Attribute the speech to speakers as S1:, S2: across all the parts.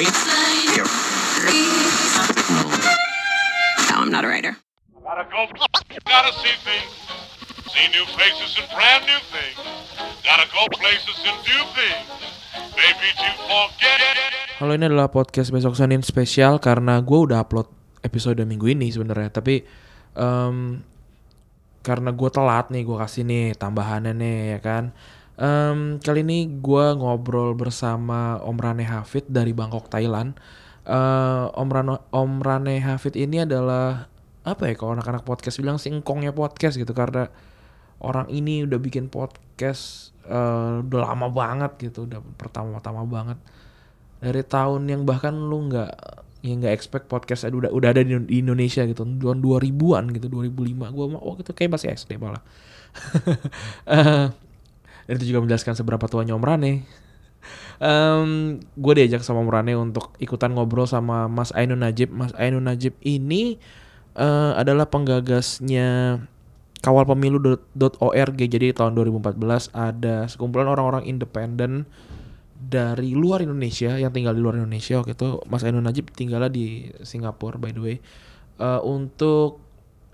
S1: No, I'm not a writer.
S2: Gotta go, gotta see things, see new faces and brand new things. Gotta go places and do things, maybe to forget.
S3: Kalau ini adalah podcast besok Senin spesial karena gue udah upload episode minggu ini sebenarnya, tapi em, karena gue telat nih gue kasih nih tambahannya nih ya kan. Em, kali ini gue ngobrol bersama Om Rane Hafid dari Bangkok Thailand. Eh, Om Rano, Om Rane Hafid ini adalah apa ya kalau anak-anak podcast bilang singkongnya podcast gitu karena orang ini udah bikin podcast eh, udah lama banget gitu udah pertama-tama banget. Dari tahun yang bahkan lu nggak yang nggak expect podcast udah udah ada di Indonesia gitu tahun 2000-an gitu 2005 gua mah oh gitu kayak masih SD malah. Eh, dan itu juga menjelaskan seberapa tuanya Om Rane. Em, gue diajak sama Om Rane untuk ikutan ngobrol sama Mas Ainun Najib. Mas Ainun Najib ini eh, adalah penggagasnya kawalpemilu.org jadi tahun 2014 ada sekumpulan orang-orang independen dari luar Indonesia yang tinggal di luar Indonesia waktu itu. Mas Ainun Najib tinggalnya di Singapura by the way. Eh, untuk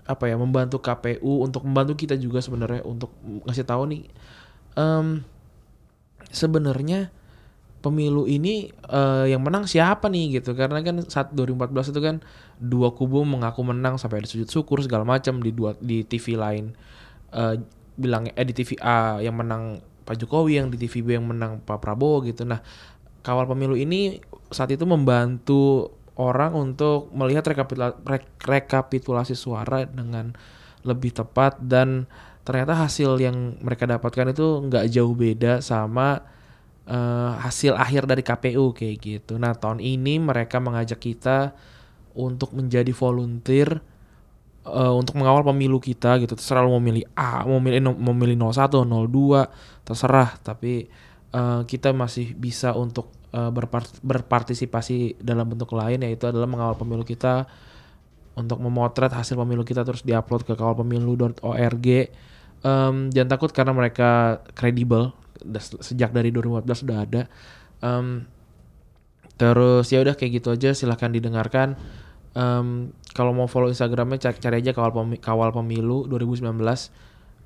S3: apa ya membantu KPU untuk membantu kita juga sebenarnya untuk ngasih tahu nih em, sebenarnya pemilu ini eh, yang menang siapa nih gitu. Karena kan saat 2014 itu kan dua kubu mengaku menang sampai ada sujud syukur segala macam di dua di TV lain. Eh bilang eh di TV A yang menang Pak Jokowi yang di TV B yang menang Pak Prabowo gitu. Nah kawal pemilu ini saat itu membantu orang untuk melihat rekapitula- rek- rekapitulasi suara dengan lebih tepat dan ternyata hasil yang mereka dapatkan itu nggak jauh beda sama eh, hasil akhir dari KPU kayak gitu. Nah tahun ini mereka mengajak kita untuk menjadi volunteer eh, untuk mengawal pemilu kita gitu. Terserah lu mau milih A, mau milih mau milih 01, 02, terserah. Tapi eh, kita masih bisa untuk eh, berpart- berpartisipasi dalam bentuk lain yaitu adalah mengawal pemilu kita untuk memotret hasil pemilu kita terus diupload ke kawalpemilu.org. Em, jangan takut karena mereka kredibel sejak dari 2014 sudah ada. Em, terus ya udah kayak gitu aja silahkan didengarkan. Em, kalau mau follow Instagramnya cari, cari aja kawal Pemi- kawal pemilu 2019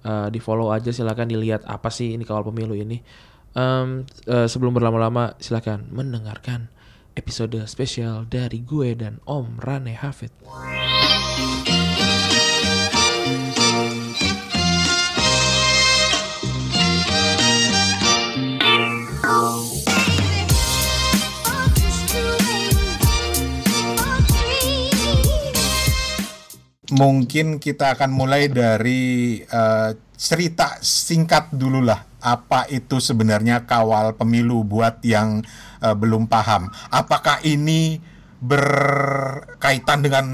S3: Eh, di follow aja silahkan dilihat apa sih ini kawal pemilu ini. Em, eh, sebelum berlama-lama silahkan mendengarkan episode spesial dari gue dan Om Rane Hafid.
S4: Mungkin kita akan mulai dari eh, cerita singkat dulu lah. Apa itu sebenarnya kawal pemilu buat yang eh, belum paham? Apakah ini berkaitan dengan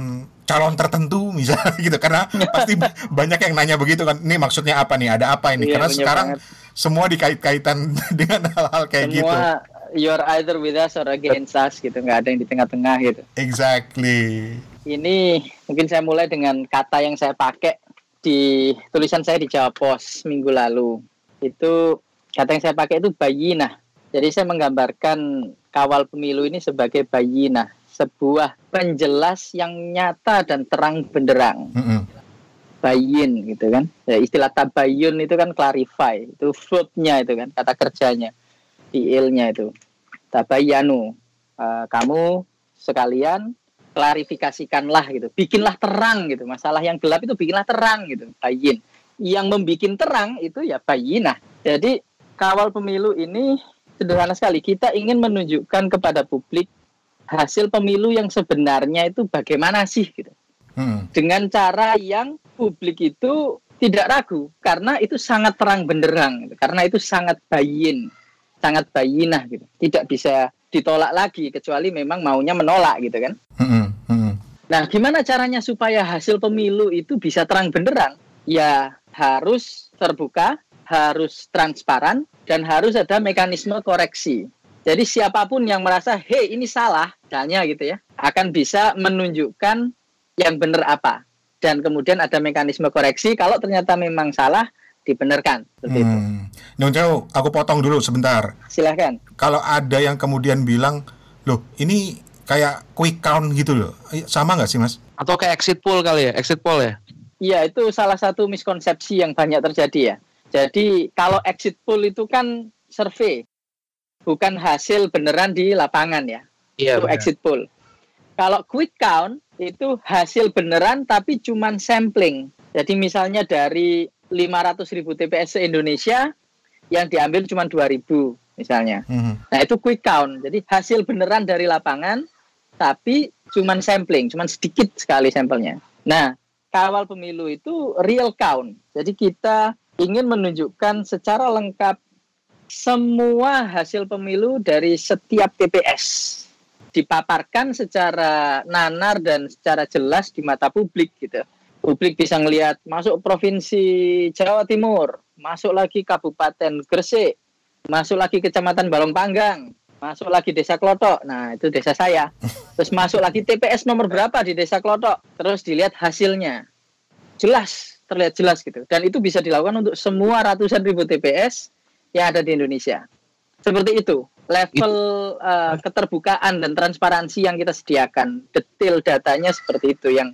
S4: calon tertentu misalnya gitu? Karena pasti banyak yang nanya begitu kan. Ini maksudnya apa nih? Ada apa ini?
S5: Iya,
S4: Karena sekarang
S5: banget.
S4: semua dikait-kaitan dengan hal-hal kayak gitu.
S5: Semua you're either with us or against us gitu, nggak ada yang di tengah-tengah gitu.
S4: Exactly.
S5: Ini mungkin saya mulai dengan kata yang saya pakai di tulisan saya di Jawa Pos minggu lalu. Itu kata yang saya pakai itu bayinah. Jadi saya menggambarkan kawal pemilu ini sebagai bayinah, sebuah penjelas yang nyata dan terang benderang.
S4: Mm-mm.
S5: bayin gitu kan ya, istilah tabayun itu kan clarify itu verbnya itu kan kata kerjanya fiilnya itu tabayanu Eh, kamu sekalian klarifikasikanlah gitu. Bikinlah terang gitu. Masalah yang gelap itu bikinlah terang gitu bayin. Yang membikin terang itu ya bayinah jadi kawal pemilu ini sederhana sekali. Kita ingin menunjukkan kepada publik hasil pemilu yang sebenarnya itu bagaimana sih gitu.
S4: Mm-mm.
S5: dengan cara yang publik itu tidak ragu. Karena itu sangat terang benderang gitu. karena itu sangat bayin sangat bayinah gitu. Tidak bisa ditolak lagi kecuali memang maunya menolak gitu kan. Nah gimana caranya supaya hasil pemilu itu bisa terang benderang? Ya harus terbuka harus transparan dan harus ada mekanisme koreksi. Jadi siapa pun yang merasa hei ini salah misalnya gitu ya akan bisa menunjukkan yang benar apa. Dan kemudian ada mekanisme koreksi kalau ternyata memang salah dibenarkan seperti itu
S4: Hmm. Nyong Chow, aku potong dulu sebentar.
S5: silahkan
S4: Kalau ada yang kemudian bilang, Loh, ini kayak quick count gitu loh. Sama nggak sih, Mas?
S6: Atau kayak exit poll kali ya, exit poll ya?
S5: Iya, itu salah satu miskonsepsi yang banyak terjadi ya. Jadi kalau exit poll itu kan survei, bukan hasil beneran di lapangan ya.
S6: Iya.
S5: itu exit poll. Kalau quick count itu hasil beneran tapi cuman sampling. Jadi misalnya dari 500 ribu TPS se-Indonesia yang diambil cuma 2000 misalnya.
S4: Mhm.
S5: Nah itu quick count. Jadi hasil beneran dari lapangan tapi cuman sampling, cuman sedikit sekali sampelnya. Nah kawal pemilu itu real count. Jadi kita ingin menunjukkan secara lengkap semua hasil pemilu dari setiap TPS dipaparkan secara nanar dan secara jelas di mata publik gitu. Publik bisa ngelihat masuk provinsi Jawa Timur, masuk lagi Kabupaten Gresik, masuk lagi Kecamatan Balong Panggang, masuk lagi Desa Klotok. Nah, itu desa saya. Terus masuk lagi TPS nomor berapa di Desa Klotok. Terus dilihat hasilnya. Jelas, terlihat jelas gitu. Dan itu bisa dilakukan untuk semua ratusan ribu TPS yang ada di Indonesia. Seperti itu level uh, keterbukaan dan transparansi yang kita sediakan. Detail datanya seperti itu yang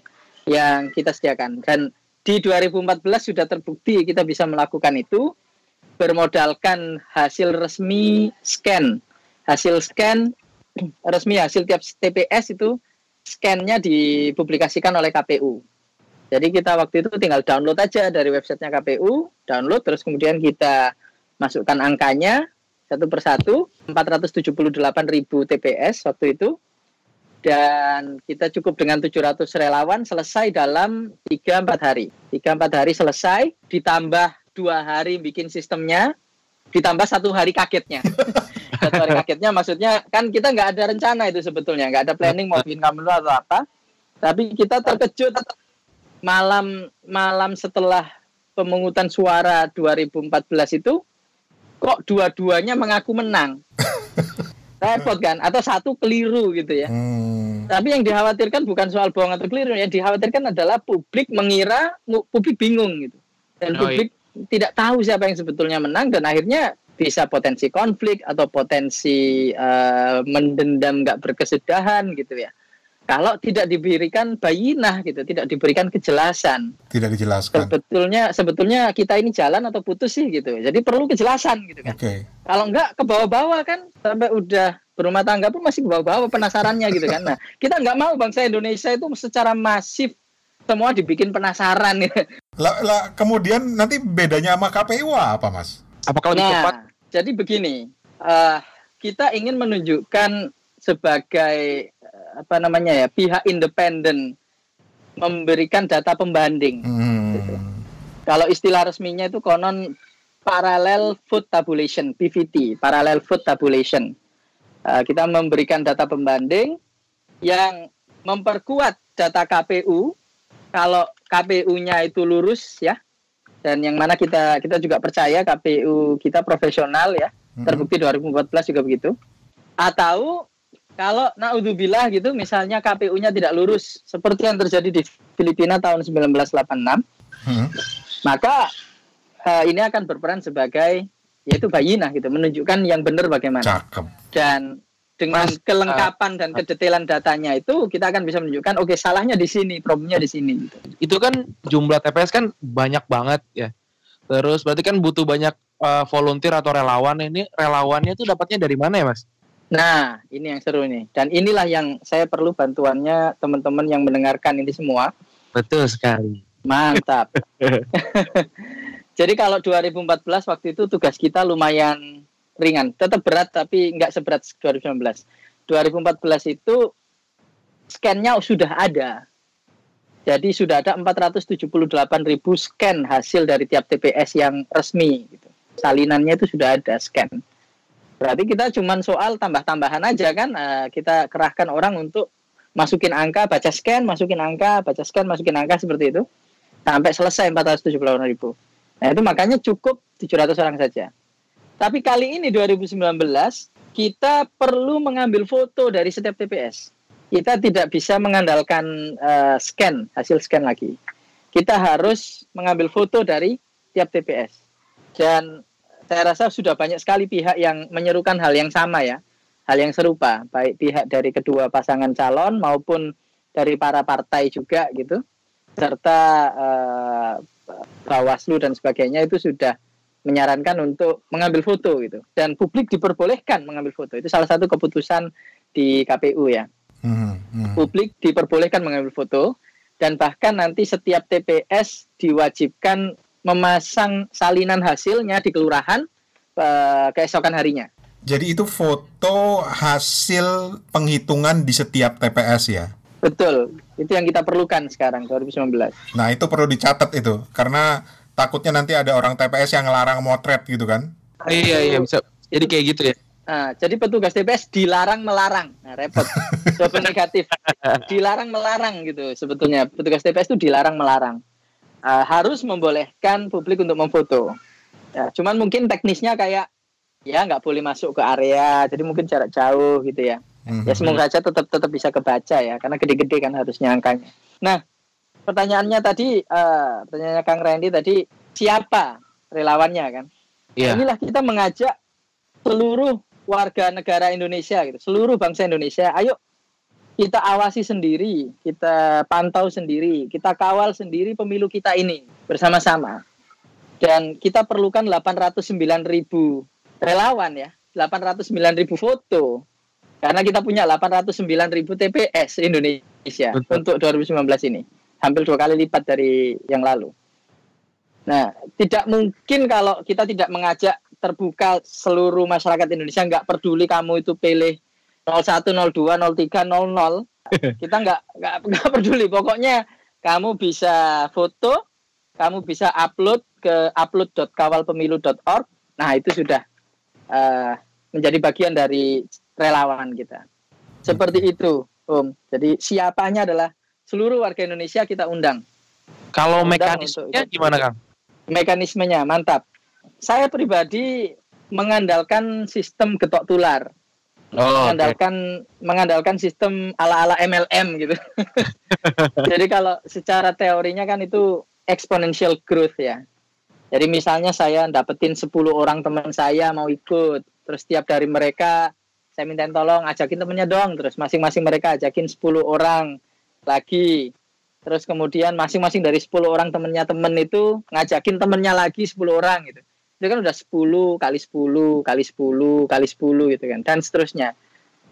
S5: yang kita sediakan. Dan di 2014 sudah terbukti kita bisa melakukan itu bermodalkan hasil resmi scan. Hasil scan resmi hasil tiap TPS itu scan-nya dipublikasikan oleh KPU. Jadi kita waktu itu tinggal download aja dari websitenya KPU, download terus kemudian kita masukkan angkanya satu persatu 478 ribu TPS waktu itu dan kita cukup dengan 700 relawan selesai dalam 3-4 hari. 3-4 hari selesai ditambah dua hari bikin sistemnya ditambah satu hari kagetnya. Satu hari kagetnya maksudnya kan kita nggak ada rencana itu sebetulnya nggak ada planning mau bikin kamu atau apa. Tapi kita terkejut malam malam setelah pemungutan suara 2014 itu kok dua-duanya mengaku menang repot kan? Atau satu keliru gitu ya.
S4: Hmm.
S5: tapi yang dikhawatirkan bukan soal bohong atau keliru yang dikhawatirkan adalah publik mengira publik bingung gitu. Dan
S6: Oh,
S5: publik tidak tahu siapa yang sebetulnya menang dan akhirnya bisa potensi konflik atau potensi eh, mendendam nggak berkesudahan gitu ya kalau tidak diberikan bayinah gitu tidak diberikan kejelasan
S4: Tidak dijelaskan.
S5: sebetulnya sebetulnya kita ini jalan atau putus sih gitu jadi perlu kejelasan gitu kan
S4: Oke.
S5: kalau enggak ke bawah-bawah kan sampai udah berumah tangga pun masih ke bawah-bawah penasarannya gitu kan nah kita nggak mau bangsa Indonesia itu secara masif semua dibikin penasaran gitu.
S4: Lah, lah, kemudian nanti bedanya sama KPU apa, Mas?
S6: Apakah lebih
S5: nah
S6: cepat?
S5: jadi begini eh, kita ingin menunjukkan sebagai apa namanya ya pihak independen memberikan data pembanding
S4: Hmm.
S5: Kalau istilah resminya itu konon parallel food tabulation (PVT), parallel food tabulation. Uh, kita memberikan data pembanding yang memperkuat data KPU. Kalau KPU-nya itu lurus ya, dan yang mana kita kita juga percaya KPU kita profesional ya,
S4: Mhm.
S5: terbukti 2014 juga begitu. Atau kalau naudzubillah gitu, misalnya KPU-nya tidak lurus seperti yang terjadi di Filipina tahun 1986
S4: Hmm.
S5: maka eh, ini akan berperan sebagai yaitu bayinah gitu menunjukkan yang benar bagaimana
S4: Cakep.
S5: dan dengan
S6: Mas,
S5: kelengkapan dan kedetailan datanya itu kita akan bisa menunjukkan oke salahnya di sini problemnya di sini gitu.
S6: Itu kan jumlah TPS kan banyak banget ya. Terus berarti kan butuh banyak uh, volunteer atau relawan. Ini relawannya itu dapatnya dari mana ya, Mas?
S5: Nah ini yang seru nih dan inilah yang saya perlu bantuannya teman-teman yang mendengarkan ini semua
S6: Betul sekali.
S5: mantap. Jadi kalau 2014 waktu itu tugas kita lumayan ringan, tetap berat tapi nggak seberat 2019. 2014 itu scan-nya sudah ada. Jadi sudah ada 478 ribu scan hasil dari tiap TPS yang resmi. Gitu. Salinannya itu sudah ada scan. Berarti kita cuman soal tambah-tambahan aja kan. Eh, kita kerahkan orang untuk masukin angka, baca scan, masukin angka, baca scan, masukin angka seperti itu. Sampai selesai 478 ribu. Nah itu makanya cukup 700 orang saja. Tapi kali ini 2019 kita perlu mengambil foto dari setiap TPS. Kita tidak bisa mengandalkan eh, scan hasil scan lagi. Kita harus mengambil foto dari tiap TPS. Dan saya rasa sudah banyak sekali pihak yang menyerukan hal yang sama ya. hal yang serupa, baik pihak dari kedua pasangan calon maupun dari para partai juga gitu, serta eh, Bawaslu dan sebagainya itu sudah menyarankan untuk mengambil foto gitu dan publik diperbolehkan mengambil foto itu salah satu keputusan di KPU ya
S4: Hmm, hmm.
S5: publik diperbolehkan mengambil foto dan bahkan nanti setiap TPS diwajibkan memasang salinan hasilnya di kelurahan eh, keesokan harinya
S4: Jadi itu foto hasil penghitungan di setiap TPS ya.
S5: betul itu yang kita perlukan sekarang 2019
S4: Nah itu perlu dicatat itu karena takutnya nanti ada orang TPS yang ngelarang motret gitu kan.
S6: Iya iya bisa. Jadi kayak gitu ya.
S5: Nah, jadi petugas TPS dilarang melarang. Nah, repot. Jawaban negatif. Dilarang melarang gitu sebetulnya. Petugas TPS itu dilarang melarang. Ah, harus membolehkan publik untuk memfoto. Ya, cuman mungkin teknisnya kayak ya nggak boleh masuk ke area, jadi mungkin jarak jauh gitu ya.
S4: Mhm.
S5: Ya semoga saja tetap tetap bisa kebaca ya, karena gede-gede kan harusnya angkanya. Nah, pertanyaannya tadi, eh, pertanyaannya Kang Randy tadi siapa relawannya kan?
S6: Iya.
S5: Inilah kita mengajak seluruh warga negara Indonesia gitu, seluruh bangsa Indonesia, ayo kita awasi sendiri, kita pantau sendiri, kita kawal sendiri pemilu kita ini bersama-sama. Dan kita perlukan 809 ribu relawan ya, 809 ribu foto. Karena kita punya 809 ribu TPS Indonesia
S6: Betul.
S5: untuk 2019 ini. Hampir dua kali lipat dari yang lalu. Nah, tidak mungkin kalau kita tidak mengajak terbuka seluruh masyarakat Indonesia nggak peduli kamu itu pilih 01, 02, 03, 00. Kita nggak nggak nggak peduli. Pokoknya kamu bisa foto, kamu bisa upload ke upload.kawalpemilu.org. Nah, itu sudah eh, menjadi bagian dari relawan kita. Seperti itu, Om. Jadi siapanya adalah seluruh warga Indonesia kita undang.
S6: Kalau
S5: Undang
S6: mekanismenya gimana Kang?
S5: Mekanismenya mantap. Saya pribadi mengandalkan sistem getok tular,
S6: Oh,
S5: mengandalkan mengandalkan sistem ala-ala MLM gitu. Jadi kalau secara teorinya kan itu exponential growth ya. Jadi misalnya saya dapetin 10 orang teman saya mau ikut, terus tiap dari mereka saya minta tolong ajakin temennya dong, terus masing-masing mereka ajakin 10 orang lagi. Terus kemudian masing-masing dari 10 orang temennya temen itu ngajakin temennya lagi 10 orang gitu. Itu kan udah 10 kali 10 kali 10 kali 10 gitu kan dan seterusnya.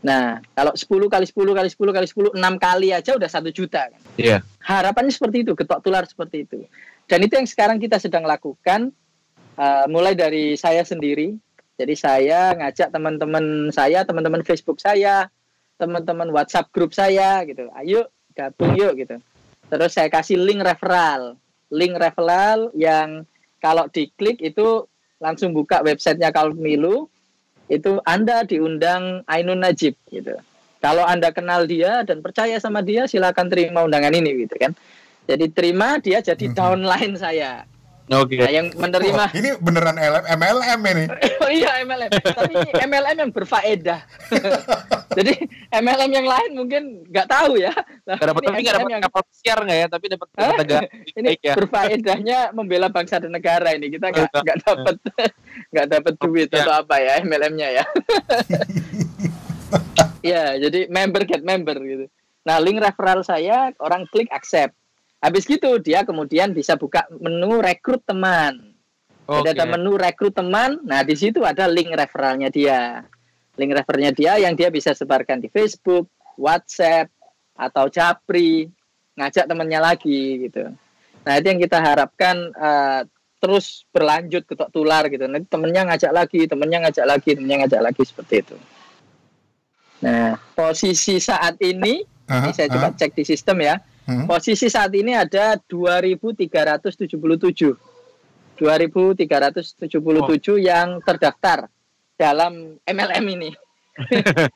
S5: Nah, kalau 10 kali 10 kali 10 kali 10 6 kali aja udah satu juta kan.
S6: Iya.
S5: Harapannya seperti itu, getok tular seperti itu. Dan itu yang sekarang kita sedang lakukan uh, mulai dari saya sendiri. Jadi saya ngajak teman-teman saya, teman-teman Facebook saya, teman-teman WhatsApp grup saya gitu. Ayo gabung yuk gitu. Terus saya kasih link referral. Link referral yang kalau diklik itu langsung buka websitenya Kalmilu itu Anda diundang Ainun Najib gitu. Kalau Anda kenal dia dan percaya sama dia silakan terima undangan ini gitu kan. Jadi terima dia jadi
S4: Mhm.
S5: downline saya.
S6: Oke.
S5: Nah, yang menerima
S4: Wah, ini beneran LM, MLM ini.
S5: oh iya MLM, tapi MLM yang berfaedah. Jadi MLM yang lain mungkin nggak tahu ya. Nah,
S6: Gak dapat tapi nggak dapat
S5: yang-
S6: kapal pesiar nggak ya? Tapi dapat negara.
S5: ini
S6: Baik ya.
S5: berfaedahnya membela bangsa dan negara ini kita nggak nggak dapat nggak dapat duit
S6: Ya.
S5: atau apa ya MLM-nya ya ya jadi member get member gitu nah link referral saya orang klik accept habis gitu dia kemudian bisa buka menu rekrut teman. Jadi ada menu rekrut teman. Nah di situ ada link referralnya dia. Link referralnya dia yang dia bisa sebarkan di Facebook WhatsApp atau Japri. Ngajak temennya lagi gitu. Nah itu yang kita harapkan eh, terus berlanjut ketok tular gitu. Nanti temennya ngajak lagi temennya ngajak lagi temennya ngajak lagi seperti itu. Nah posisi saat ini
S4: Aha,
S5: ini saya coba
S4: aha.
S5: cek di sistem ya
S4: Hmm.
S5: posisi saat ini ada 2377 2377 yang terdaftar dalam MLM ini.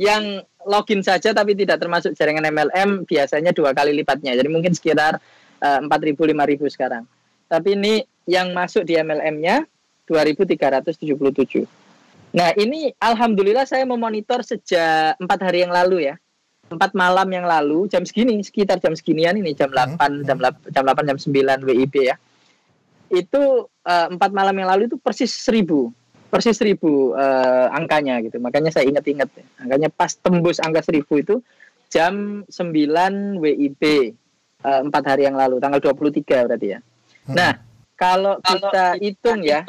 S5: Yang login saja tapi tidak termasuk jaringan MLM biasanya dua kali lipatnya. Jadi mungkin sekitar eh, 4.000 5.000 sekarang. Tapi ini yang masuk di MLM-nya 2.377 nah ini alhamdulillah saya memonitor sejak empat hari yang lalu ya empat malam yang lalu jam segini sekitar jam seginian ini jam 8 jam 8 jam 8 jam 9 WIB ya itu eh, empat malam yang lalu itu persis seribu persis seribu eh, angkanya gitu. Makanya saya ingat-ingat angkanya pas tembus angka seribu itu jam 9 WIB eh, empat hari yang lalu tanggal 23 berarti ya.
S4: Hmm.
S5: Nah, kalau kita hitung ya,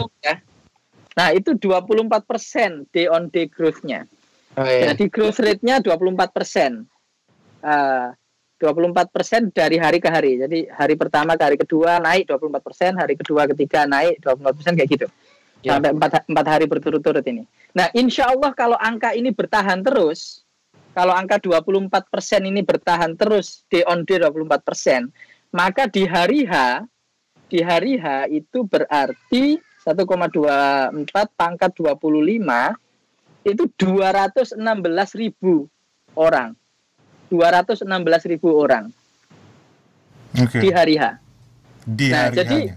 S5: nah itu 24 persen day on day growth-nya.
S6: Oh, iya.
S5: Jadi growth rate-nya 24 persen. 24 persen dari hari ke hari. Jadi hari pertama ke hari kedua naik 24 persen, hari kedua ketiga naik 24 persen kayak gitu.
S6: Ya.
S5: Sampai empat, empat hari berturut-turut ini. Nah, insya Allah kalau angka ini bertahan terus, kalau angka 24 persen ini bertahan terus day on day 24 persen, maka di hari H, di hari H itu berarti 1,24 pangkat 25 itu 216 ribu orang. 216 ribu orang
S4: Oke.
S5: di hari H.
S4: Di
S5: Nah,
S4: hari
S5: jadi-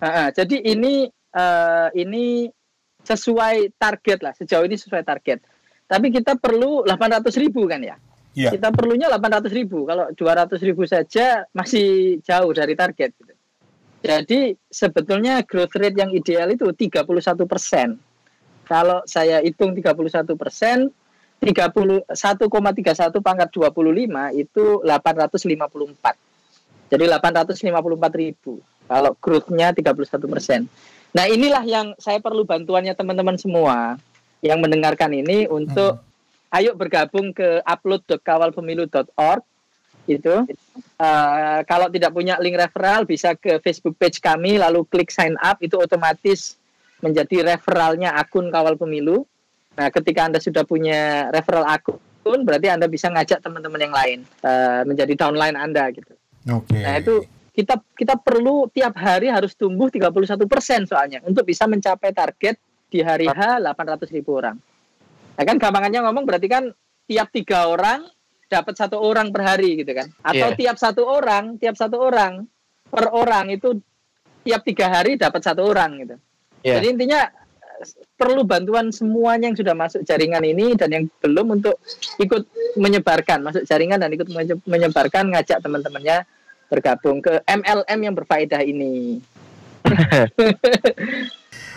S5: ha, jadi ini eh, ini sesuai target lah sejauh ini sesuai target. Tapi kita perlu 800 ribu kan ya?
S4: Iya.
S5: Kita perlunya 800 ribu. Kalau 200 ribu saja masih jauh dari target. Gitu. Jadi sebetulnya growth rate yang ideal itu 31 persen. Kalau saya hitung 31 persen, 31,31 pangkat 25 itu 854. Jadi 854 ribu. Kalau growth-nya 31 persen. Nah inilah yang saya perlu bantuannya teman-teman semua yang mendengarkan ini untuk ayo bergabung ke upload.kawalpemilu.org itu Eh, kalau tidak punya link referral bisa ke Facebook page kami lalu klik sign up itu otomatis menjadi referralnya akun kawal pemilu. Nah ketika anda sudah punya referral akun berarti anda bisa ngajak teman-teman yang lain eh, menjadi downline anda gitu.
S4: Oke.
S5: Nah itu kita kita perlu tiap hari harus tumbuh 31 persen soalnya untuk bisa mencapai target di hari H 800 ribu orang. Nah kan gampangannya ngomong berarti kan tiap tiga orang dapat satu orang per hari gitu kan? Atau
S6: Iya.
S5: tiap satu orang tiap satu orang per orang itu tiap tiga hari dapat satu orang gitu.
S6: Iya.
S5: Jadi intinya perlu bantuan semuanya yang sudah masuk jaringan ini dan yang belum untuk ikut menyebarkan masuk jaringan dan ikut menye- menyebarkan ngajak teman-temannya bergabung ke MLM yang berfaedah ini.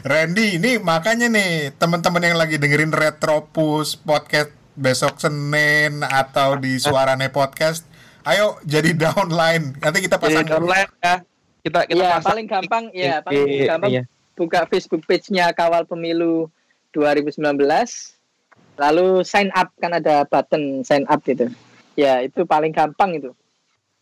S4: Randy, ini makanya nih teman-teman yang lagi dengerin Retropus podcast besok Senin atau di Suarane podcast, ayo jadi downline. Nanti kita
S6: Jadi
S4: pasang
S6: online ya. Kita kita
S5: Iya,
S6: pasang
S5: paling gampang ya, paling gampang
S6: iya.
S5: Buka Facebook page-nya Kawal Pemilu 2019. Lalu sign up kan ada button sign up gitu. Ya, itu paling gampang itu.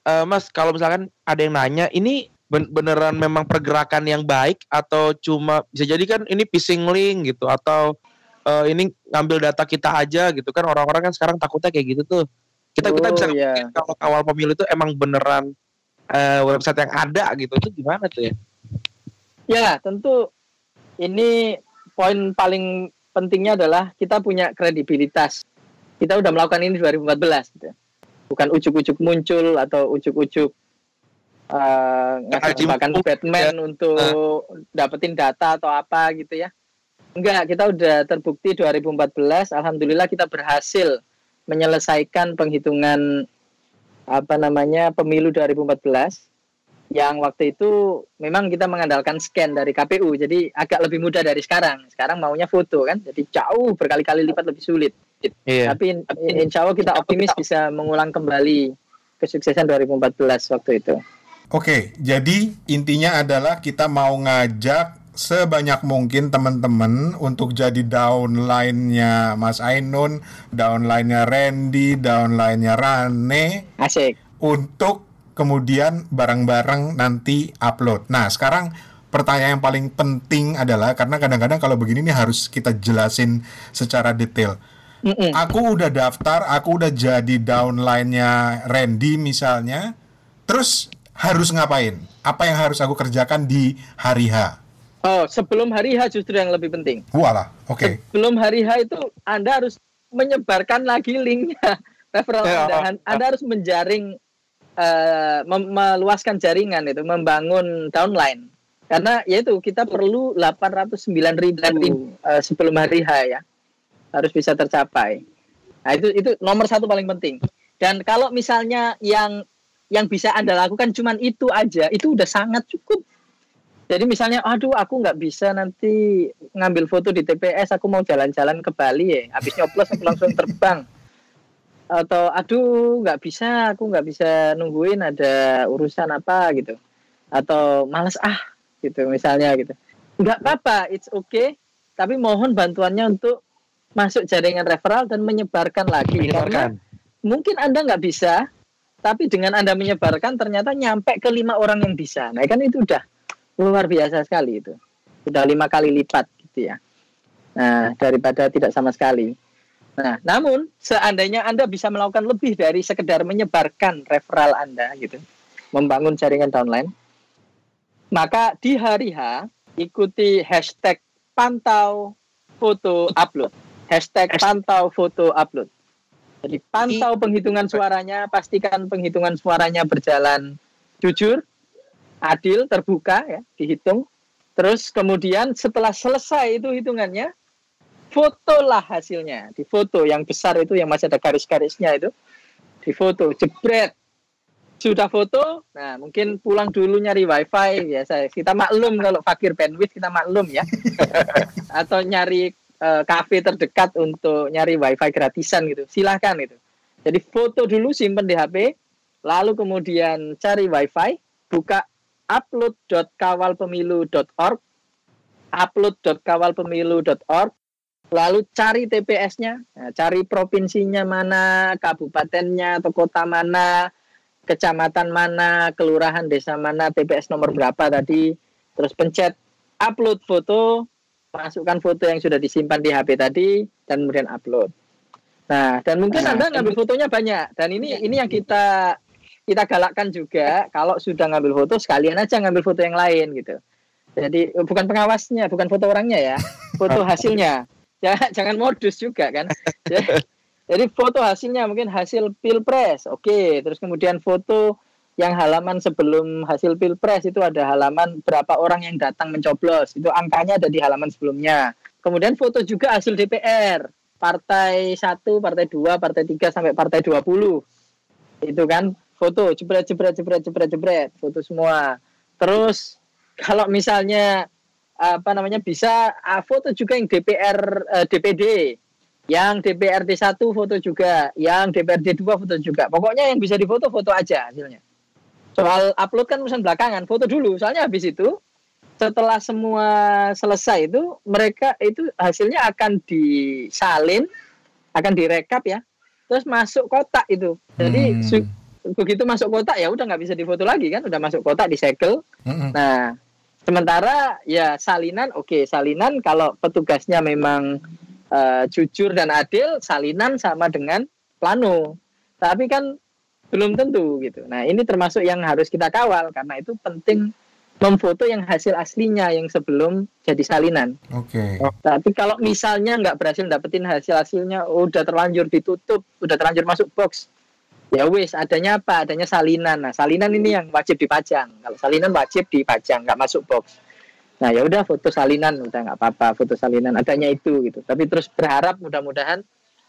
S6: Eh, Mas, kalau misalkan ada yang nanya, ini ben- beneran memang pergerakan yang baik atau cuma bisa jadi kan ini phishing link gitu atau eh, ini ngambil data kita aja gitu kan orang-orang kan sekarang takutnya kayak gitu tuh. Kita kita
S5: Oh,
S6: bisa
S5: iya.
S6: ngomongin kalau awal pemilu itu emang beneran eh, website yang ada gitu itu gimana tuh ya?
S5: Ya, tentu ini poin paling pentingnya adalah kita punya kredibilitas. Kita udah melakukan ini 2014 gitu. Bukan ujuk-ujuk muncul atau ujuk-ujuk uh, ngasih Batman untuk dapetin data atau apa gitu ya. Enggak, kita udah terbukti 2014 alhamdulillah kita berhasil menyelesaikan penghitungan apa namanya pemilu 2014 yang waktu itu memang kita mengandalkan scan dari KPU jadi agak lebih mudah dari sekarang. Sekarang maunya foto kan? Jadi jauh berkali-kali lipat lebih sulit.
S6: Iya.
S5: tapi in- insya Allah kita optimis bisa mengulang kembali kesuksesan 2014 waktu itu.
S4: Oke, jadi intinya adalah kita mau ngajak sebanyak mungkin teman-teman untuk jadi downline-nya Mas Ainun, downline-nya Randy, downline-nya Rane
S5: asik.
S4: untuk kemudian bareng-bareng nanti upload. Nah, sekarang pertanyaan yang paling penting adalah karena kadang-kadang kalau begini nih harus kita jelasin secara detail.
S5: Mm-mm.
S4: Aku udah daftar, aku udah jadi downline-nya Randy misalnya. Terus harus ngapain? Apa yang harus aku kerjakan di hari H?
S5: oh sebelum hari H justru yang lebih penting
S4: Walah, oke.
S5: sebelum hari H itu Anda harus menyebarkan lagi linknya referral
S6: Ya,
S5: Anda. Anda harus menjaring eh, mem- meluaskan jaringan itu, membangun downline. Karena yaitu kita perlu 809 ribu eh, sebelum hari H ya harus bisa tercapai. Nah itu itu nomor satu paling penting. Dan kalau misalnya yang yang bisa anda lakukan cuman itu aja, itu udah sangat cukup. Jadi misalnya, aduh aku nggak bisa nanti ngambil foto di TPS, aku mau jalan-jalan ke Bali ya, habis nyoblos aku langsung terbang. Atau aduh nggak bisa, aku nggak bisa nungguin ada urusan apa gitu. Atau males ah gitu misalnya gitu. Nggak apa-apa, it's okay. Tapi mohon bantuannya untuk masuk jaringan referral dan menyebarkan lagi. Karena
S6: Menyebarkan.
S5: mungkin Anda nggak bisa, tapi dengan Anda menyebarkan ternyata nyampe ke lima orang yang bisa. Nah kan itu udah luar biasa sekali itu. Sudah lima kali lipat gitu ya. Nah, daripada tidak sama sekali. Nah, namun seandainya Anda bisa melakukan lebih dari sekedar menyebarkan referral Anda gitu, membangun jaringan downline, maka di hari H ikuti hashtag pantau foto upload. Hashtag pantau foto upload. Jadi pantau penghitungan suaranya, pastikan penghitungan suaranya berjalan jujur, adil, terbuka ya, dihitung. Terus kemudian setelah selesai itu hitungannya, fotolah hasilnya. Di foto yang besar itu yang masih ada garis-garisnya itu, di foto, jebret. Sudah foto, nah mungkin pulang dulu nyari wifi biasa. Kita maklum kalau fakir bandwidth kita maklum ya. Atau nyari eh, kafe terdekat untuk nyari wifi gratisan gitu. Silahkan gitu. Jadi foto dulu simpen di HP, lalu kemudian cari wifi, buka upload.kawalpemilu.org, upload.kawalpemilu.org, lalu cari TPS-nya, nah, cari provinsinya mana, kabupatennya atau kota mana, kecamatan mana, kelurahan desa mana, TPS nomor berapa tadi, terus pencet upload foto, masukkan foto yang sudah disimpan di HP tadi, dan kemudian upload. Nah, dan mungkin
S6: Nah,
S5: Anda ngambil fotonya banyak, dan ini ini yang kita kita galakkan juga kalau sudah ngambil foto sekalian aja ngambil foto yang lain gitu. Jadi bukan pengawasnya, bukan foto orangnya ya, foto hasilnya. Jangan, jangan modus juga kan. Jadi foto hasilnya mungkin hasil pilpres, oke. Terus kemudian foto yang halaman sebelum hasil pilpres itu ada halaman berapa orang yang datang mencoblos, itu angkanya ada di halaman sebelumnya. Kemudian foto juga hasil DPR, partai 1, partai 2, partai 3 sampai partai 20. Itu kan foto jebret jebret jebret jebret jebret foto semua. Terus kalau misalnya apa namanya bisa ah, foto juga yang DPR eh, DPD yang DPRD 1 foto juga yang DPRD 2 foto juga. Pokoknya yang bisa difoto foto aja hasilnya. Soal upload kan urusan belakangan foto dulu. Soalnya habis itu setelah semua selesai itu mereka itu hasilnya akan disalin akan direkap ya. Terus masuk kotak itu. Jadi
S4: Hmm.
S5: begitu masuk kotak ya udah nggak bisa difoto lagi kan. Udah masuk kotak disegel
S4: Mm-mm.
S5: Nah, sementara ya salinan oke, salinan kalau petugasnya memang eh, jujur dan adil, salinan sama dengan plano. Tapi kan belum tentu gitu. Nah, ini termasuk yang harus kita kawal karena itu penting memfoto yang hasil aslinya yang sebelum jadi salinan.
S4: Oke.
S5: Tapi kalau misalnya nggak berhasil dapetin hasil hasilnya, udah terlanjur ditutup, udah terlanjur masuk box, ya wis adanya apa? Adanya salinan. Nah salinan ini yang wajib dipajang. Kalau salinan wajib dipajang, nggak masuk box. Nah ya udah foto salinan, udah nggak apa-apa foto salinan adanya itu gitu. Tapi terus berharap mudah-mudahan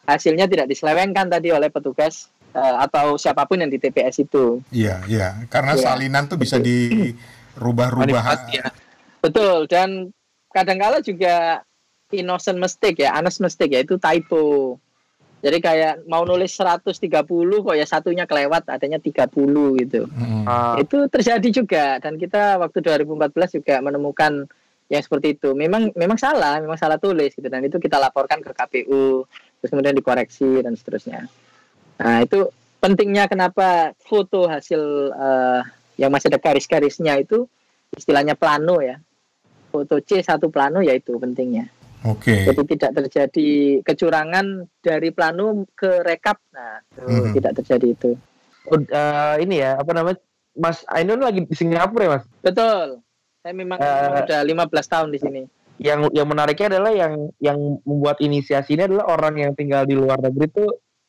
S5: hasilnya tidak diselewengkan tadi oleh petugas eh, atau siapa pun yang di TPS itu.
S4: Iya, iya. Karena
S5: Iya.
S4: salinan tuh bisa dirubah-rubah.
S6: Ya.
S5: Betul dan kadangkala juga innocent mistake ya, honest mistake ya itu typo. Jadi kayak mau nulis 130 kok ya satunya kelewat adanya 30 gitu.
S4: Mm-mm.
S6: Ah,
S5: Itu terjadi juga dan kita waktu 2014 juga menemukan yang seperti itu. Memang memang salah, memang salah tulis gitu dan itu kita laporkan ke KPU terus kemudian dikoreksi dan seterusnya. Nah, itu pentingnya kenapa foto hasil eh, yang masih ada garis-garisnya itu istilahnya plano ya. Foto C satu plano ya itu pentingnya.
S4: Oke.
S5: Jadi tidak terjadi kecurangan dari plano ke rekap. Nah, itu
S4: Mhm.
S5: tidak terjadi itu.
S6: eh, ini ya apa namanya Mas Ainun lagi di Singapura ya Mas.
S5: Betul. Saya memang
S6: Eh,
S5: udah 15 tahun di sini.
S6: Yang yang menariknya adalah yang yang membuat inisiasi ini adalah orang yang tinggal di luar negeri itu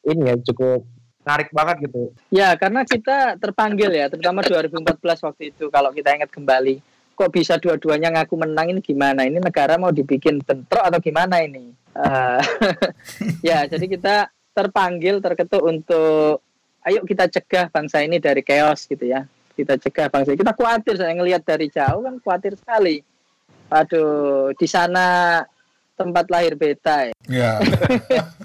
S6: ini ya cukup menarik banget gitu.
S5: Ya, karena kita terpanggil ya, terutama 2014 waktu itu kalau kita ingat kembali. Kok bisa dua-duanya ngaku menang ini gimana? Ini negara mau dibikin bentrok atau gimana ini? Eh, ya, jadi kita terpanggil, terketuk untuk ayo kita cegah bangsa ini dari chaos gitu ya. kita cegah bangsa kita khawatir saya ngelihat dari jauh kan khawatir sekali aduh di sana tempat lahir beta ya.
S4: Ya.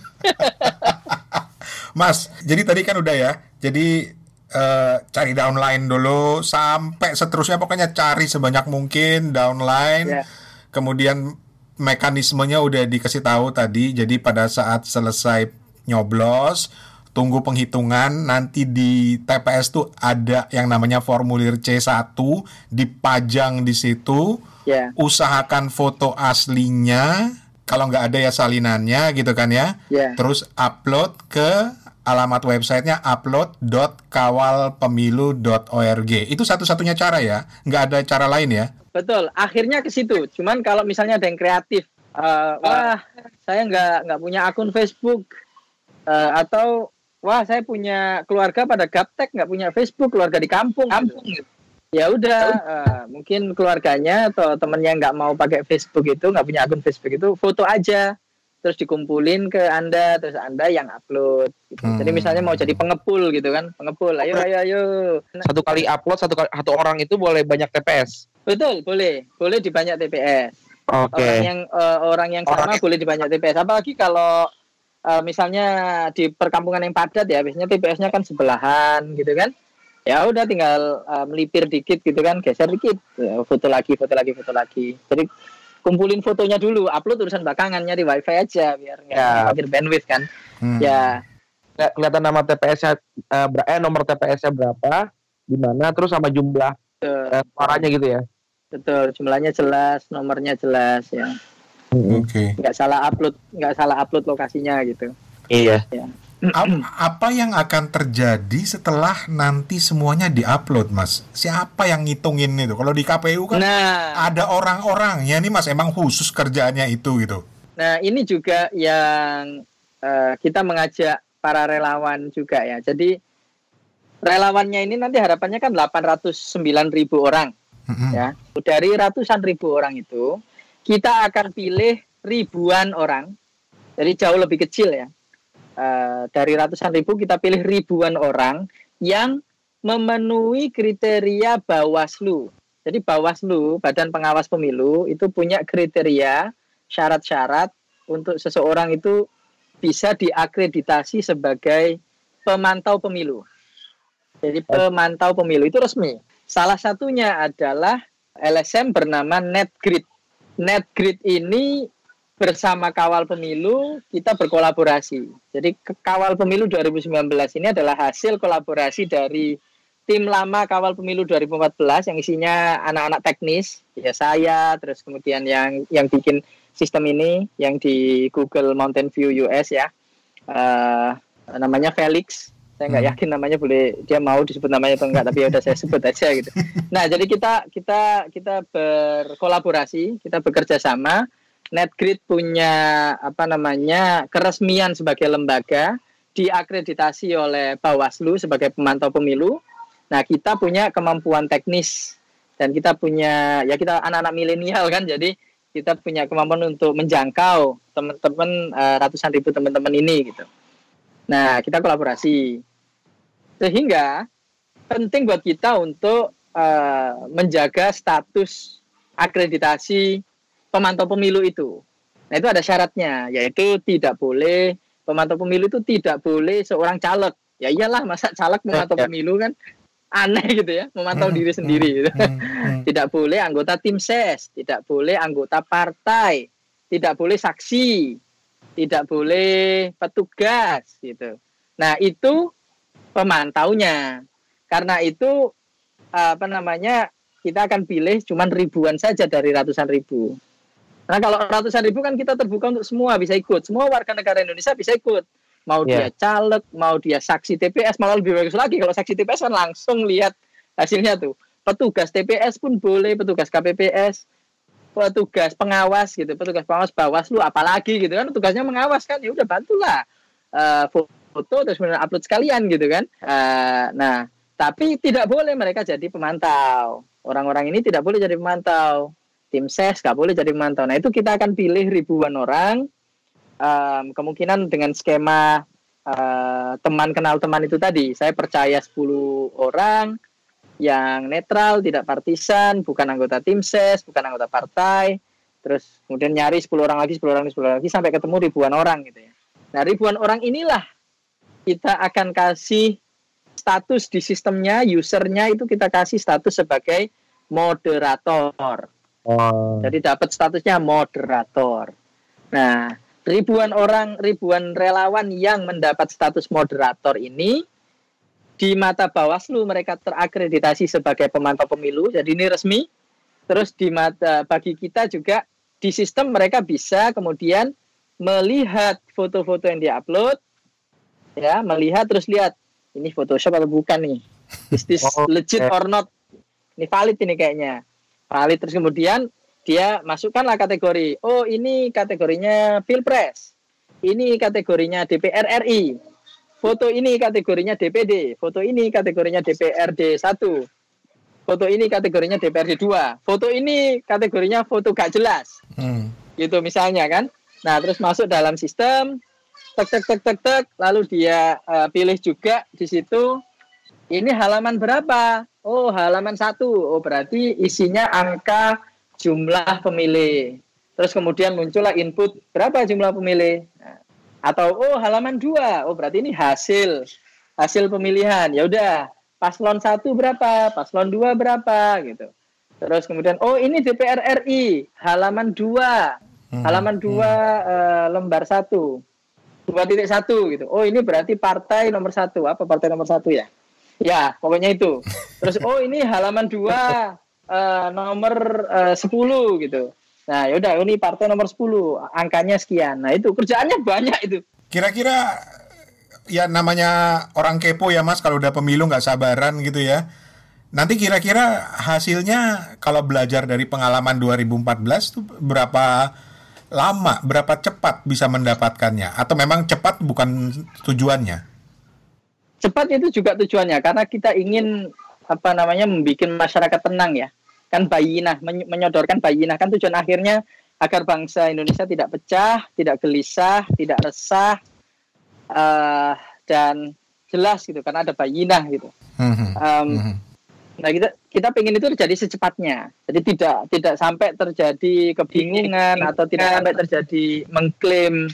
S4: Mas, jadi tadi kan udah ya. Jadi eh, cari downline dulu sampai seterusnya pokoknya cari sebanyak mungkin downline.
S5: Ya.
S4: Kemudian mekanismenya udah dikasih tahu tadi. Jadi pada saat selesai nyoblos, tunggu penghitungan nanti di TPS tuh ada yang namanya formulir C1 dipajang di situ.
S5: ya
S4: Usahakan foto aslinya. Kalau nggak ada ya salinannya gitu kan ya
S5: ya
S4: terus upload ke alamat websitenya upload.kawalpemilu.org itu satu-satunya cara ya nggak ada cara lain ya?
S5: Betul akhirnya ke situ. Cuman kalau misalnya ada yang kreatif eh, wah saya nggak nggak punya akun Facebook Eh, atau wah saya punya keluarga pada gaptek nggak punya Facebook keluarga di kampung. Kampung gitu. ya udah eh, mungkin keluarganya atau temennya nggak mau pakai Facebook itu nggak punya akun Facebook itu foto aja terus dikumpulin ke anda terus anda yang upload gitu. jadi
S4: Hmm.
S5: misalnya mau jadi pengepul gitu kan. Pengepul ayo ayo ayo.
S6: Satu kali upload satu kali, satu orang itu boleh banyak TPS.
S5: betul boleh. Boleh di banyak TPS
S6: Oke.
S5: orang yang eh, orang yang sama
S6: Orang
S5: boleh di banyak TPS apalagi kalau eh, misalnya di perkampungan yang padat ya biasanya TPS-nya kan sebelahan gitu kan. Ya udah tinggal eh, melipir dikit gitu kan. Geser dikit. Ya, foto lagi foto lagi foto lagi. Jadi kumpulin fotonya dulu upload urusan belakangan nyari wifi aja biar nggak
S6: Ya.
S5: khawatir bandwidth kan
S4: Hmm.
S5: ya
S6: Nggak kelihatan nama TPS-nya eh, eh nomor TPS-nya berapa, di mana terus sama jumlah
S5: betul,
S6: eh, suaranya gitu ya.
S5: betul jumlahnya jelas nomornya jelas ya
S4: oke
S5: nggak salah upload nggak salah upload lokasinya gitu
S6: Iya.
S4: Ap- apa yang akan terjadi setelah nanti semuanya diupload mas siapa yang ngitungin itu kalau di KPU kan
S5: nah
S4: ada orang-orangnya nih mas emang khusus kerjaannya itu gitu
S5: Nah, ini juga yang eh, kita mengajak para relawan juga ya. Jadi relawannya ini nanti harapannya kan 809 ribu orang
S4: Mm-mm.
S5: ya. Dari ratusan ribu orang itu kita akan pilih ribuan orang. Jadi jauh lebih kecil ya. Eh, dari ratusan ribu kita pilih ribuan orang yang memenuhi kriteria Bawaslu. Jadi Bawaslu, Badan Pengawas Pemilu itu punya kriteria syarat-syarat untuk seseorang itu bisa diakreditasi sebagai pemantau pemilu. Jadi pemantau pemilu itu resmi. Salah satunya adalah LSM bernama NetGrid. NetGrid ini bersama Kawal Pemilu kita berkolaborasi. Jadi Kawal Pemilu 2019 ini adalah hasil kolaborasi dari tim lama Kawal Pemilu 2014 yang isinya anak-anak teknis, ya saya, terus kemudian yang yang bikin sistem ini yang di Google Mountain View US ya, Eh, namanya Felix. Saya nggak
S4: Hmm.
S5: yakin namanya boleh dia mau disebut namanya atau enggak, tapi ya udah saya sebut aja gitu. Nah, jadi kita kita kita berkolaborasi, kita bekerja sama. NetGrid punya apa namanya keresmian sebagai lembaga, diakreditasi oleh Bawaslu sebagai pemantau pemilu. Nah, kita punya kemampuan teknis dan kita punya ya kita anak-anak milenial kan, jadi kita punya kemampuan untuk menjangkau teman-teman eh, ratusan ribu teman-teman ini gitu. Nah, kita kolaborasi sehingga penting buat kita untuk eh, menjaga status akreditasi pemantau pemilu itu. Nah, itu ada syaratnya, yaitu tidak boleh pemantau pemilu itu tidak boleh seorang caleg. Ya iyalah, masa caleg memantau
S6: Ya.
S5: pemilu kan aneh gitu ya, memantau
S4: Hmm,
S5: diri
S4: hmm,
S5: sendiri. gitu.
S4: Hmm, hmm.
S5: Tidak boleh anggota tim ses, tidak boleh anggota partai, tidak boleh saksi, tidak boleh petugas gitu. Nah, itu pemantaunya. Karena itu apa namanya? Kita akan pilih cuman ribuan saja dari ratusan ribu. Nah, kalau ratusan ribu kan kita terbuka untuk semua bisa ikut. Semua warga negara Indonesia bisa ikut. Mau dia
S6: Iya.
S5: caleg, mau dia saksi TPS, malah lebih bagus lagi kalau saksi TPS kan langsung lihat hasilnya tuh. Petugas TPS pun boleh, petugas KPPS, petugas pengawas gitu, petugas pengawas Bawaslu apalagi gitu kan tugasnya mengawas kan. Ya udah bantulah eh, foto terus kemudian upload sekalian gitu kan. Eh, nah, tapi tidak boleh mereka jadi pemantau. Orang-orang ini tidak boleh jadi pemantau. Tim ses nggak boleh jadi pemantau. Nah itu kita akan pilih ribuan orang. Em, kemungkinan dengan skema eh, teman kenal teman itu tadi. Saya percaya 10 orang. yang netral, tidak partisan, bukan anggota tim ses, bukan anggota partai. Terus kemudian nyari 10 orang lagi, 10 orang lagi, 10 orang lagi sampai ketemu ribuan orang gitu ya. Nah, ribuan orang inilah kita akan kasih status di sistemnya, usernya itu kita kasih status sebagai moderator.
S6: Oh.
S5: Jadi dapat statusnya moderator. Nah, ribuan orang, ribuan relawan yang mendapat status moderator ini di mata Bawaslu mereka terakreditasi sebagai pemantau pemilu. Jadi ini resmi. Terus di mata bagi kita juga di sistem mereka bisa kemudian melihat foto-foto yang diupload ya, melihat terus lihat ini Photoshop atau bukan nih. Is this
S6: Oh,
S5: legit or not? Ini valid ini kayaknya valid terus kemudian dia masukkanlah kategori oh ini kategorinya pilpres ini kategorinya DPR RI foto ini kategorinya DPD foto ini kategorinya DPRD 1 foto ini kategorinya DPRD 2 foto ini kategorinya foto gak jelas.
S4: Hmm.
S5: gitu misalnya kan? Nah terus masuk dalam sistem tek tek tek tek tek lalu dia eh, pilih juga di situ ini halaman berapa oh halaman satu. Oh berarti isinya angka jumlah pemilih. Terus kemudian muncullah input berapa jumlah pemilih? Nah, atau oh halaman dua. Oh berarti ini hasil hasil pemilihan. Ya udah paslon satu berapa? Paslon dua berapa? Gitu. Terus kemudian oh ini DPR RI halaman dua.
S4: Hmm.
S5: halaman dua eh, lembar satu. Dua titik satu gitu. Oh ini berarti partai nomor satu. Apa partai nomor satu ya ya pokoknya itu terus oh ini halaman dua eh, nomor eh, 10 gitu nah yaudah ini partai nomor 10 angkanya sekian nah itu kerjaannya banyak itu
S4: Kira-kira ya namanya orang kepo ya Mas kalau udah pemilu nggak sabaran gitu ya. Nanti kira-kira hasilnya kalau belajar dari pengalaman 2014 tuh berapa lama, berapa cepat bisa mendapatkannya? Atau memang cepat bukan tujuannya?
S5: Cepat itu juga tujuannya karena kita ingin apa namanya membuat masyarakat tenang ya kan bayinah men- menyodorkan bayinah kan tujuan akhirnya agar bangsa Indonesia tidak pecah tidak gelisah tidak resah eh, dan jelas gitu karena ada bayinah gitu
S4: hmm.
S5: Nah kita kita pengen itu terjadi secepatnya. Jadi tidak tidak sampai terjadi kebingungan atau tidak sampai terjadi mengklaim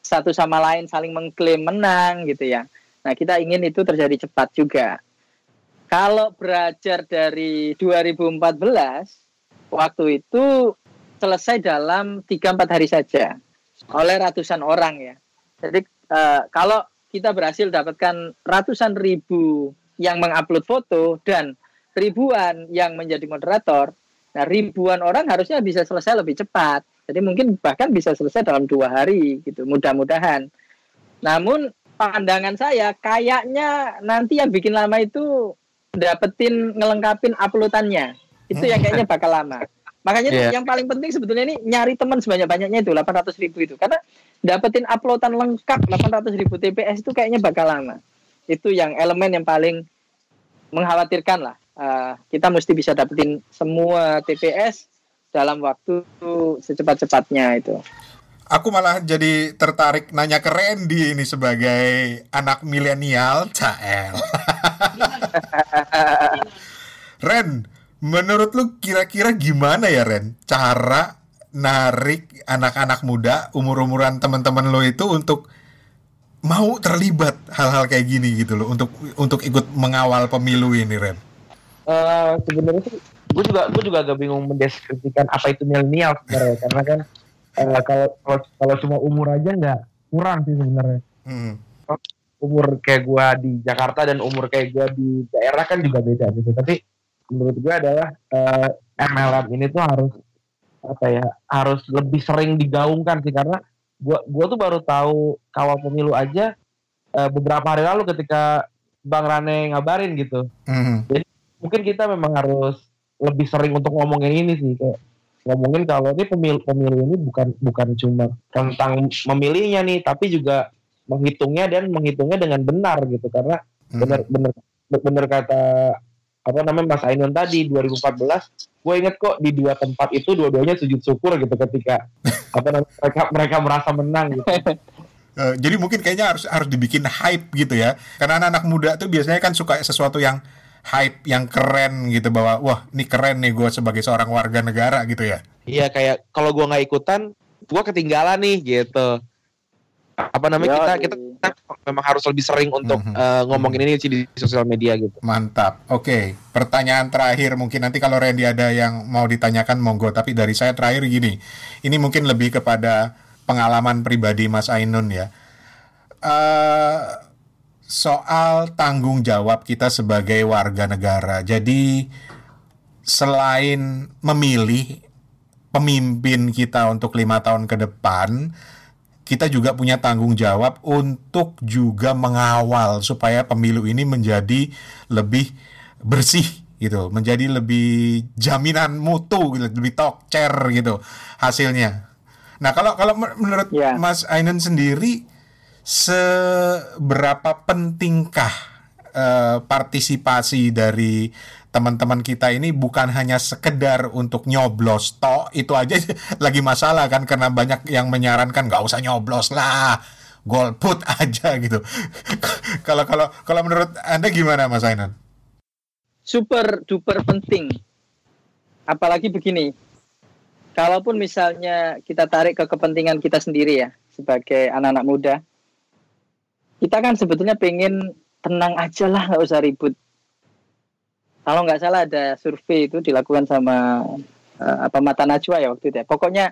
S5: satu sama lain saling mengklaim menang gitu ya. Nah kita ingin itu terjadi cepat juga. Kalau belajar dari 2014 waktu itu selesai dalam 3-4 hari saja oleh ratusan orang ya. Jadi eh, kalau kita berhasil dapatkan ratusan ribu yang mengupload foto dan ribuan yang menjadi moderator, nah ribuan orang harusnya bisa selesai lebih cepat. Jadi mungkin bahkan bisa selesai dalam dua hari gitu, mudah-mudahan. Namun pandangan saya kayaknya nanti yang bikin lama itu dapetin ngelengkapin uploadannya. Itu yang kayaknya bakal lama. Makanya tuh
S6: Iya.
S5: yang paling penting sebetulnya ini nyari teman sebanyak-banyaknya itu 800 ribu itu. Karena dapetin uploadan lengkap 800 ribu TPS itu kayaknya bakal lama. Itu yang elemen yang paling mengkhawatirkan lah. Eh, kita mesti bisa dapetin semua TPS dalam waktu secepat-cepatnya itu.
S4: Aku malah jadi tertarik nanya ke Randy ini sebagai anak milenial, Cael. Ren, menurut lu kira-kira gimana ya Ren cara narik anak-anak muda umur-umuran teman-teman lo itu untuk mau terlibat hal-hal kayak gini gitu loh untuk untuk ikut mengawal pemilu ini Ren.
S6: Eh, sebenarnya sih gue juga gue juga agak bingung mendeskripsikan apa itu milenial sebenarnya karena kan eh, kalau kalau cuma umur aja nggak kurang sih sebenarnya
S4: Hmm.
S6: umur kayak gua di Jakarta dan umur kayak gua di daerah kan juga beda gitu tapi menurut gua adalah eh, MLM ini tuh harus apa ya harus lebih sering digaungkan sih karena gua gua tuh baru tahu kawal pemilu aja eh, beberapa hari lalu ketika Bang Rane ngabarin gitu
S4: Hmm.
S6: mungkin kita memang harus lebih sering untuk ngomongin ini sih kayak ngomongin kalau ini pemilu pemilu ini bukan bukan cuma tentang memilihnya nih tapi juga menghitungnya dan menghitungnya dengan benar gitu karena
S4: Hmm.
S6: benar benar benar kata apa namanya Mas Ainun tadi 2014 gue inget kok di dua tempat itu dua-duanya sujud syukur gitu ketika apa namanya mereka mereka merasa menang gitu
S4: Eh, jadi mungkin kayaknya harus harus dibikin hype gitu ya. Karena anak-anak muda tuh biasanya kan suka sesuatu yang hype yang keren gitu bahwa wah ini keren nih gue sebagai seorang warga negara gitu ya.
S6: Iya kayak kalau gua nggak ikutan, gua ketinggalan nih gitu. Apa namanya kita
S5: Yoi.
S6: kita kita memang harus lebih sering untuk
S4: Mhm.
S6: eh, ngomongin ini sih di sosial media gitu.
S4: Mantap. Oke, pertanyaan terakhir mungkin nanti kalau Randy ada yang mau ditanyakan monggo. Tapi dari saya terakhir gini, ini mungkin lebih kepada pengalaman pribadi Mas Ainun ya. Eh soal tanggung jawab kita sebagai warga negara. Jadi selain memilih pemimpin kita untuk lima tahun ke depan, kita juga punya tanggung jawab untuk juga mengawal supaya pemilu ini menjadi lebih bersih gitu, menjadi lebih jaminan mutu, gitu, lebih tokcer gitu hasilnya. Nah kalau kalau men- menurut
S5: Ya.
S4: Mas Ainun sendiri, seberapa pentingkah eh, partisipasi dari teman-teman kita ini bukan hanya sekedar untuk nyoblos toh itu aja lagi masalah kan karena banyak yang menyarankan nggak usah nyoblos lah golput aja gitu kalau kalau kalau menurut anda gimana Mas Ainun?
S5: super duper penting. Apalagi begini, kalaupun misalnya kita tarik ke kepentingan kita sendiri ya, sebagai anak-anak muda, kita kan sebetulnya pengen tenang aja lah, nggak usah ribut. Kalau nggak salah ada survei itu dilakukan sama eh, apa mata najwa ya waktu itu ya. Pokoknya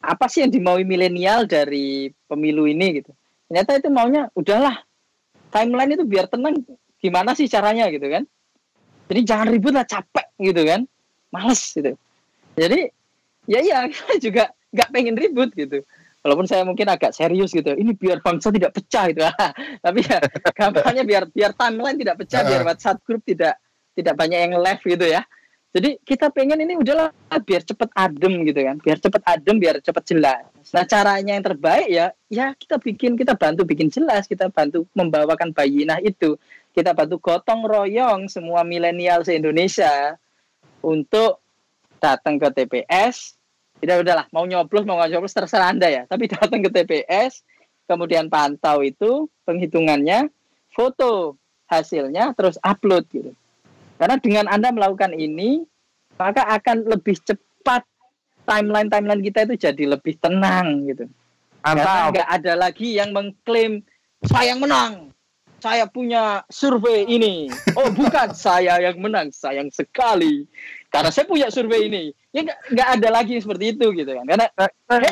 S5: apa sih yang dimaui milenial dari pemilu ini gitu. Ternyata itu maunya udahlah timeline itu biar tenang gimana sih caranya gitu kan. Jadi jangan ribut lah capek gitu kan. Males gitu. Jadi ya iya kita juga nggak pengen ribut gitu. Walaupun saya mungkin agak serius gitu. Ini biar bangsa tidak pecah gitu. Tapi ya gampangnya biar biar timeline tidak pecah, biar WhatsApp grup tidak tidak banyak yang live gitu ya. Jadi kita pengen ini udahlah biar cepet adem gitu kan, biar cepet adem, biar cepet jelas. Nah caranya yang terbaik ya, ya kita bikin, kita bantu bikin jelas, kita bantu membawakan bayinah itu, kita bantu gotong royong semua milenial se Indonesia untuk datang ke TPS. Tidak udahlah, mau nyoblos mau nggak nyoblos terserah anda ya. Tapi datang ke TPS, kemudian pantau itu penghitungannya, foto hasilnya, terus upload gitu. Karena dengan Anda melakukan ini, maka akan lebih cepat timeline-timeline kita itu jadi lebih tenang gitu. Karena nggak ada lagi yang mengklaim saya yang menang, saya punya survei ini. Oh bukan, saya yang menang, sayang sekali. Karena saya punya survei ini. Ya nggak ada lagi yang seperti itu gitu kan. Karena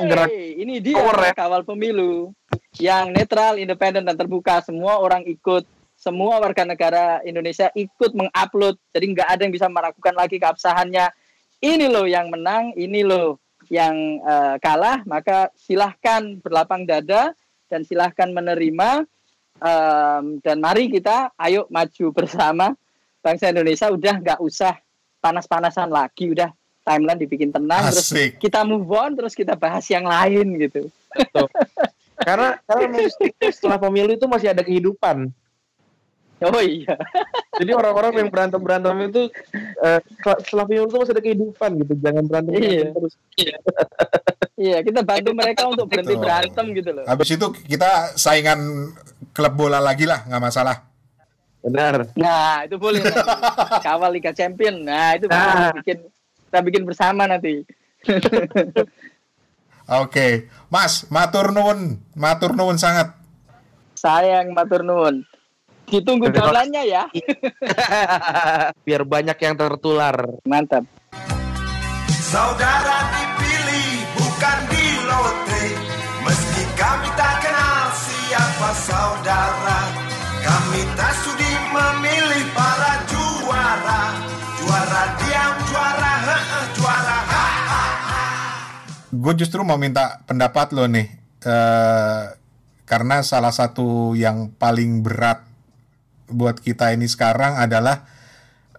S6: Gerak
S5: hey, ini dia
S6: ya.
S5: kawal pemilu yang netral, independen dan terbuka. Semua orang ikut, semua warga negara Indonesia ikut mengupload. Jadi nggak ada yang bisa meragukan lagi keabsahannya. Ini loh yang menang, ini loh yang eh, kalah. Maka silahkan berlapang dada dan silahkan menerima. Em, dan mari kita, ayo maju bersama bangsa Indonesia. Udah nggak usah panas-panasan lagi, udah timeline dibikin tenang. Terus
S4: Asik.
S5: kita move on terus kita bahas yang lain gitu.
S6: Karena karena setelah pemilu itu masih ada kehidupan.
S5: Oh iya.
S6: Jadi orang-orang yang berantem berantem itu eh, setelah, pemilu itu masih ada kehidupan gitu. Jangan berantem
S5: Iya.
S6: terus.
S5: Iya, kita bantu mereka untuk berhenti
S4: Betul.
S5: berantem gitu loh.
S4: Habis itu kita saingan klub bola lagi lah, nggak masalah.
S6: Benar.
S5: Nah, itu boleh nanti. Kawal Liga Champion. Nah, itu
S6: Nah.
S5: kita bikin kita bikin bersama nanti.
S4: Oke, Mas, matur nuwun, matur nuwun sangat.
S5: Sayang matur nuwun. Ditunggu downline-nya ya.
S6: Biar banyak yang tertular.
S5: Mantap.
S7: Saudara dipilih bukan di lotre Meski kami tak kenal siapa saudara Kami tak memilih para juara Juara diam, juara heeh, juara ha ha
S4: Gue justru mau minta pendapat lo nih, eh, karena salah satu yang paling berat buat kita ini sekarang adalah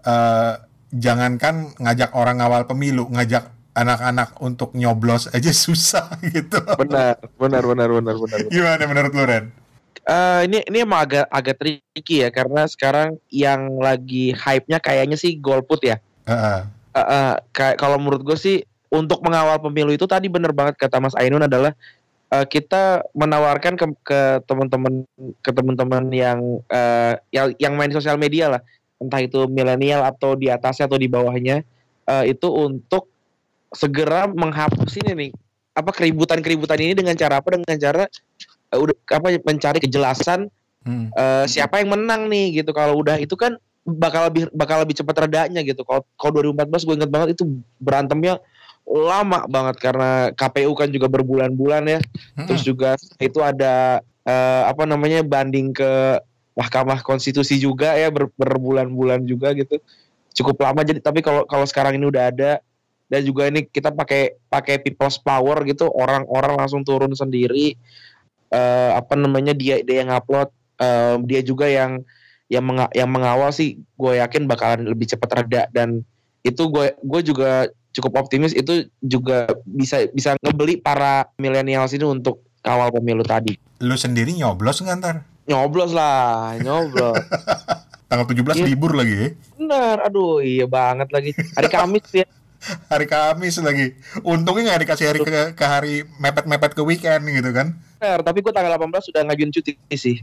S4: eh, jangankan ngajak orang awal pemilu, ngajak anak-anak untuk nyoblos aja susah gitu.
S6: Benar, benar, benar, benar, benar.
S4: Gimana menurut lo Ren?
S6: Eh, ini ini emang agak agak tricky ya karena sekarang yang lagi hype-nya kayaknya sih golput ya.
S4: Heeh.
S6: Eh, eh, kayak kalau menurut gue sih untuk mengawal pemilu itu tadi bener banget kata Mas Ainun adalah eh, kita menawarkan ke ke teman-teman ke teman-teman yang eh, yang yang main sosial media lah entah itu milenial atau di atasnya atau di bawahnya eh, itu untuk segera menghapus ini nih apa keributan-keributan ini dengan cara apa dengan cara udah apa mencari kejelasan
S4: Hmm.
S6: eh, siapa yang menang nih gitu. Kalau udah itu kan bakal lebih bakal lebih cepat redanya gitu. Kalau kalau 2014 gue inget banget itu berantemnya lama banget karena KPU kan juga berbulan-bulan ya.
S4: Hmm.
S6: terus juga itu ada eh, apa namanya banding ke Mahkamah Konstitusi juga ya ber- berbulan-bulan juga gitu. Cukup lama jadi tapi kalau kalau sekarang ini udah ada. Dan juga ini kita pakai pakai people's power gitu. Orang-orang langsung turun sendiri eh, apa namanya dia dia yang upload eh, dia juga yang yang menga- yang mengawal sih gue yakin bakalan lebih cepat reda dan itu gue gue juga cukup optimis itu juga bisa bisa ngebeli para milenials ini untuk kawal pemilu tadi
S4: Lu sendiri nyoblos nggak ntar?
S6: nyoblos lah nyoblos
S4: Tanggal 17
S6: Iya.
S4: libur lagi ya.
S6: bener aduh iya banget lagi hari Kamis ya
S4: Hari Kamis lagi. Untungnya nggak dikasih hari ke, ke hari mepet-mepet ke weekend gitu kan.
S6: Bener tapi gue tanggal 18 sudah ngajuin cuti sih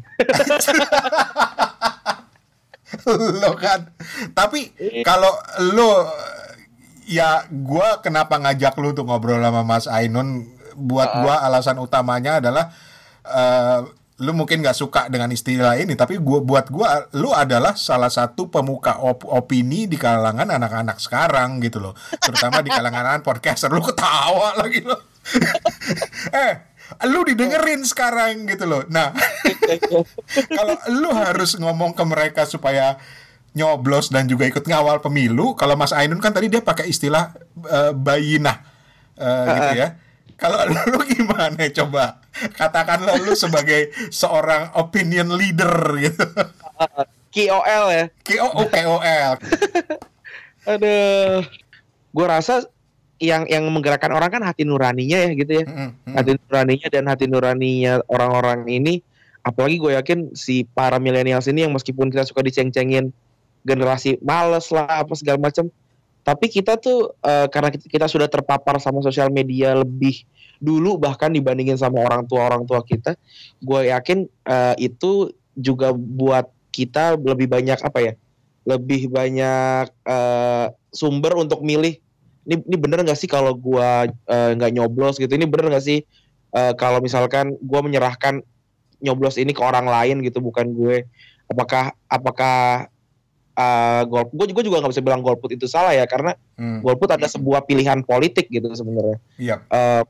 S4: lo kan. Tapi
S6: Iya.
S4: kalau lo ya gua kenapa ngajak lu tuh ngobrol sama Mas Ainun buat
S6: Ah.
S4: gua alasan utamanya adalah eh, lu mungkin nggak suka dengan istilah ini tapi gua buat gua lu adalah salah satu pemuka op- opini di kalangan anak-anak sekarang gitu loh terutama di kalangan podcaster lu ketawa lagi lo eh lu didengerin sekarang gitu loh. Nah kalau lu harus ngomong ke mereka supaya nyoblos dan juga ikut ngawal pemilu kalau Mas Ainun kan tadi dia pakai istilah eh, bayinah eh, gitu ya. Kalau lu gimana? Coba katakanlah lu sebagai seorang opinion leader gitu.
S6: KOL ya.
S4: KOL KOL
S6: aduh gue rasa yang yang menggerakkan orang kan hati nuraninya ya gitu ya
S4: Mm, mm.
S6: hati nuraninya dan hati nuraninya orang-orang ini apalagi gue yakin si para milenials ini yang meskipun kita suka diceng-cengin generasi males lah apa segala macam tapi kita tuh eh, karena kita, kita sudah terpapar sama sosial media lebih dulu bahkan dibandingin sama orang tua orang tua kita gue yakin eh, itu juga buat kita lebih banyak apa ya lebih banyak eh, sumber untuk milih ini ini bener nggak sih kalau gua eh, nggak nyoblos gitu? Ini bener nggak sih eh, kalau misalkan gua menyerahkan nyoblos ini ke orang lain gitu bukan gue? Apakah apakah uh, golput gue juga juga nggak bisa bilang golput itu salah ya karena
S4: Hmm,
S6: golput ada sebuah pilihan politik gitu sebenarnya.
S4: Iya.
S6: Eh,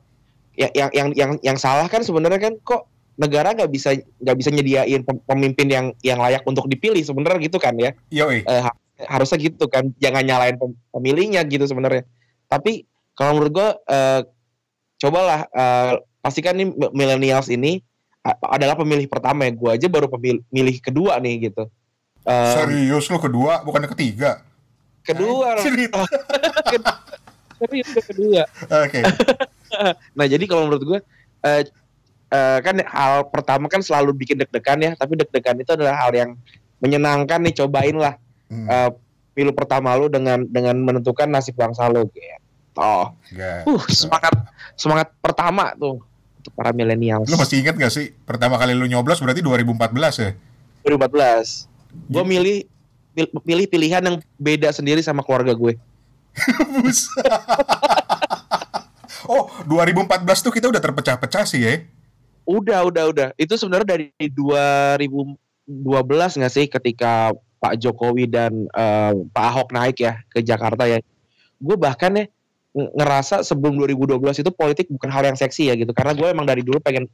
S6: yang yang yang yang yang salah kan sebenarnya kan kok negara nggak bisa nggak bisa nyediain pem- pemimpin yang yang layak untuk dipilih sebenarnya gitu kan ya?
S4: Yoi.
S6: ha- harusnya gitu kan jangan nyalain pem- pemilihnya gitu sebenarnya tapi kalau menurut gue eh, cobalah eh, pastikan nih mi- millennials ini adalah pemilih pertama ya gue aja baru pemilih kedua nih gitu Eh,
S4: Serius lu kedua bukan ketiga.
S6: kedua.
S4: Cerita.
S6: serius kedua
S4: Oke.
S6: nah jadi kalau menurut gue eh, eh, kan hal pertama kan selalu bikin deg-degan ya tapi deg-degan itu adalah hal yang menyenangkan nih cobain lah
S4: Hmm,
S6: pilu pertama lu dengan dengan menentukan nasib bangsa lu gitu. Oh,
S4: enggak.
S6: uh semangat semangat pertama tuh untuk para milenial.
S4: Lu masih ingat gak sih pertama kali lu nyoblos berarti 2014 ya?
S6: 2014. Gue milih pil- pilih pilihan yang beda sendiri sama keluarga gue.
S4: Oh, 2014 tuh kita udah terpecah-pecah sih ya.
S6: Udah, udah, udah. Itu sebenarnya dari 2012 nggak sih ketika Pak Jokowi dan eh, Pak Ahok naik ya ke Jakarta ya. Gue bahkan ya ng- ngerasa sebelum 2012 itu politik bukan hal yang seksi ya gitu. Karena gue emang dari dulu pengen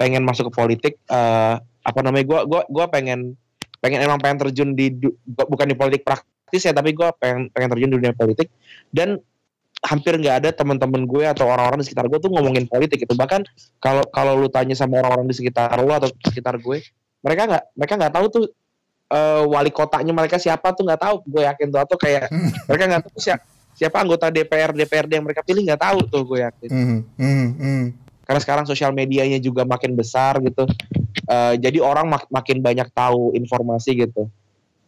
S6: pengen masuk ke politik. eh, apa namanya? Gue gua gua pengen pengen emang pengen terjun di bukan di politik praktis ya, tapi gue pengen pengen terjun di dunia politik dan hampir nggak ada teman-teman gue atau orang-orang di sekitar gue tuh ngomongin politik itu bahkan kalau kalau lu tanya sama orang-orang di sekitar lu atau sekitar gue mereka nggak mereka nggak tahu tuh eh, wali kotanya mereka siapa tuh nggak tahu. Gue yakin tuh. Atau kayak mereka nggak tahu siapa siapa anggota DPR DPRD yang mereka pilih nggak tahu tuh gue yakin.
S4: Hmm, hmm, hmm.
S6: karena sekarang sosial medianya juga makin besar gitu. Eh, jadi orang mak- makin banyak tahu informasi gitu.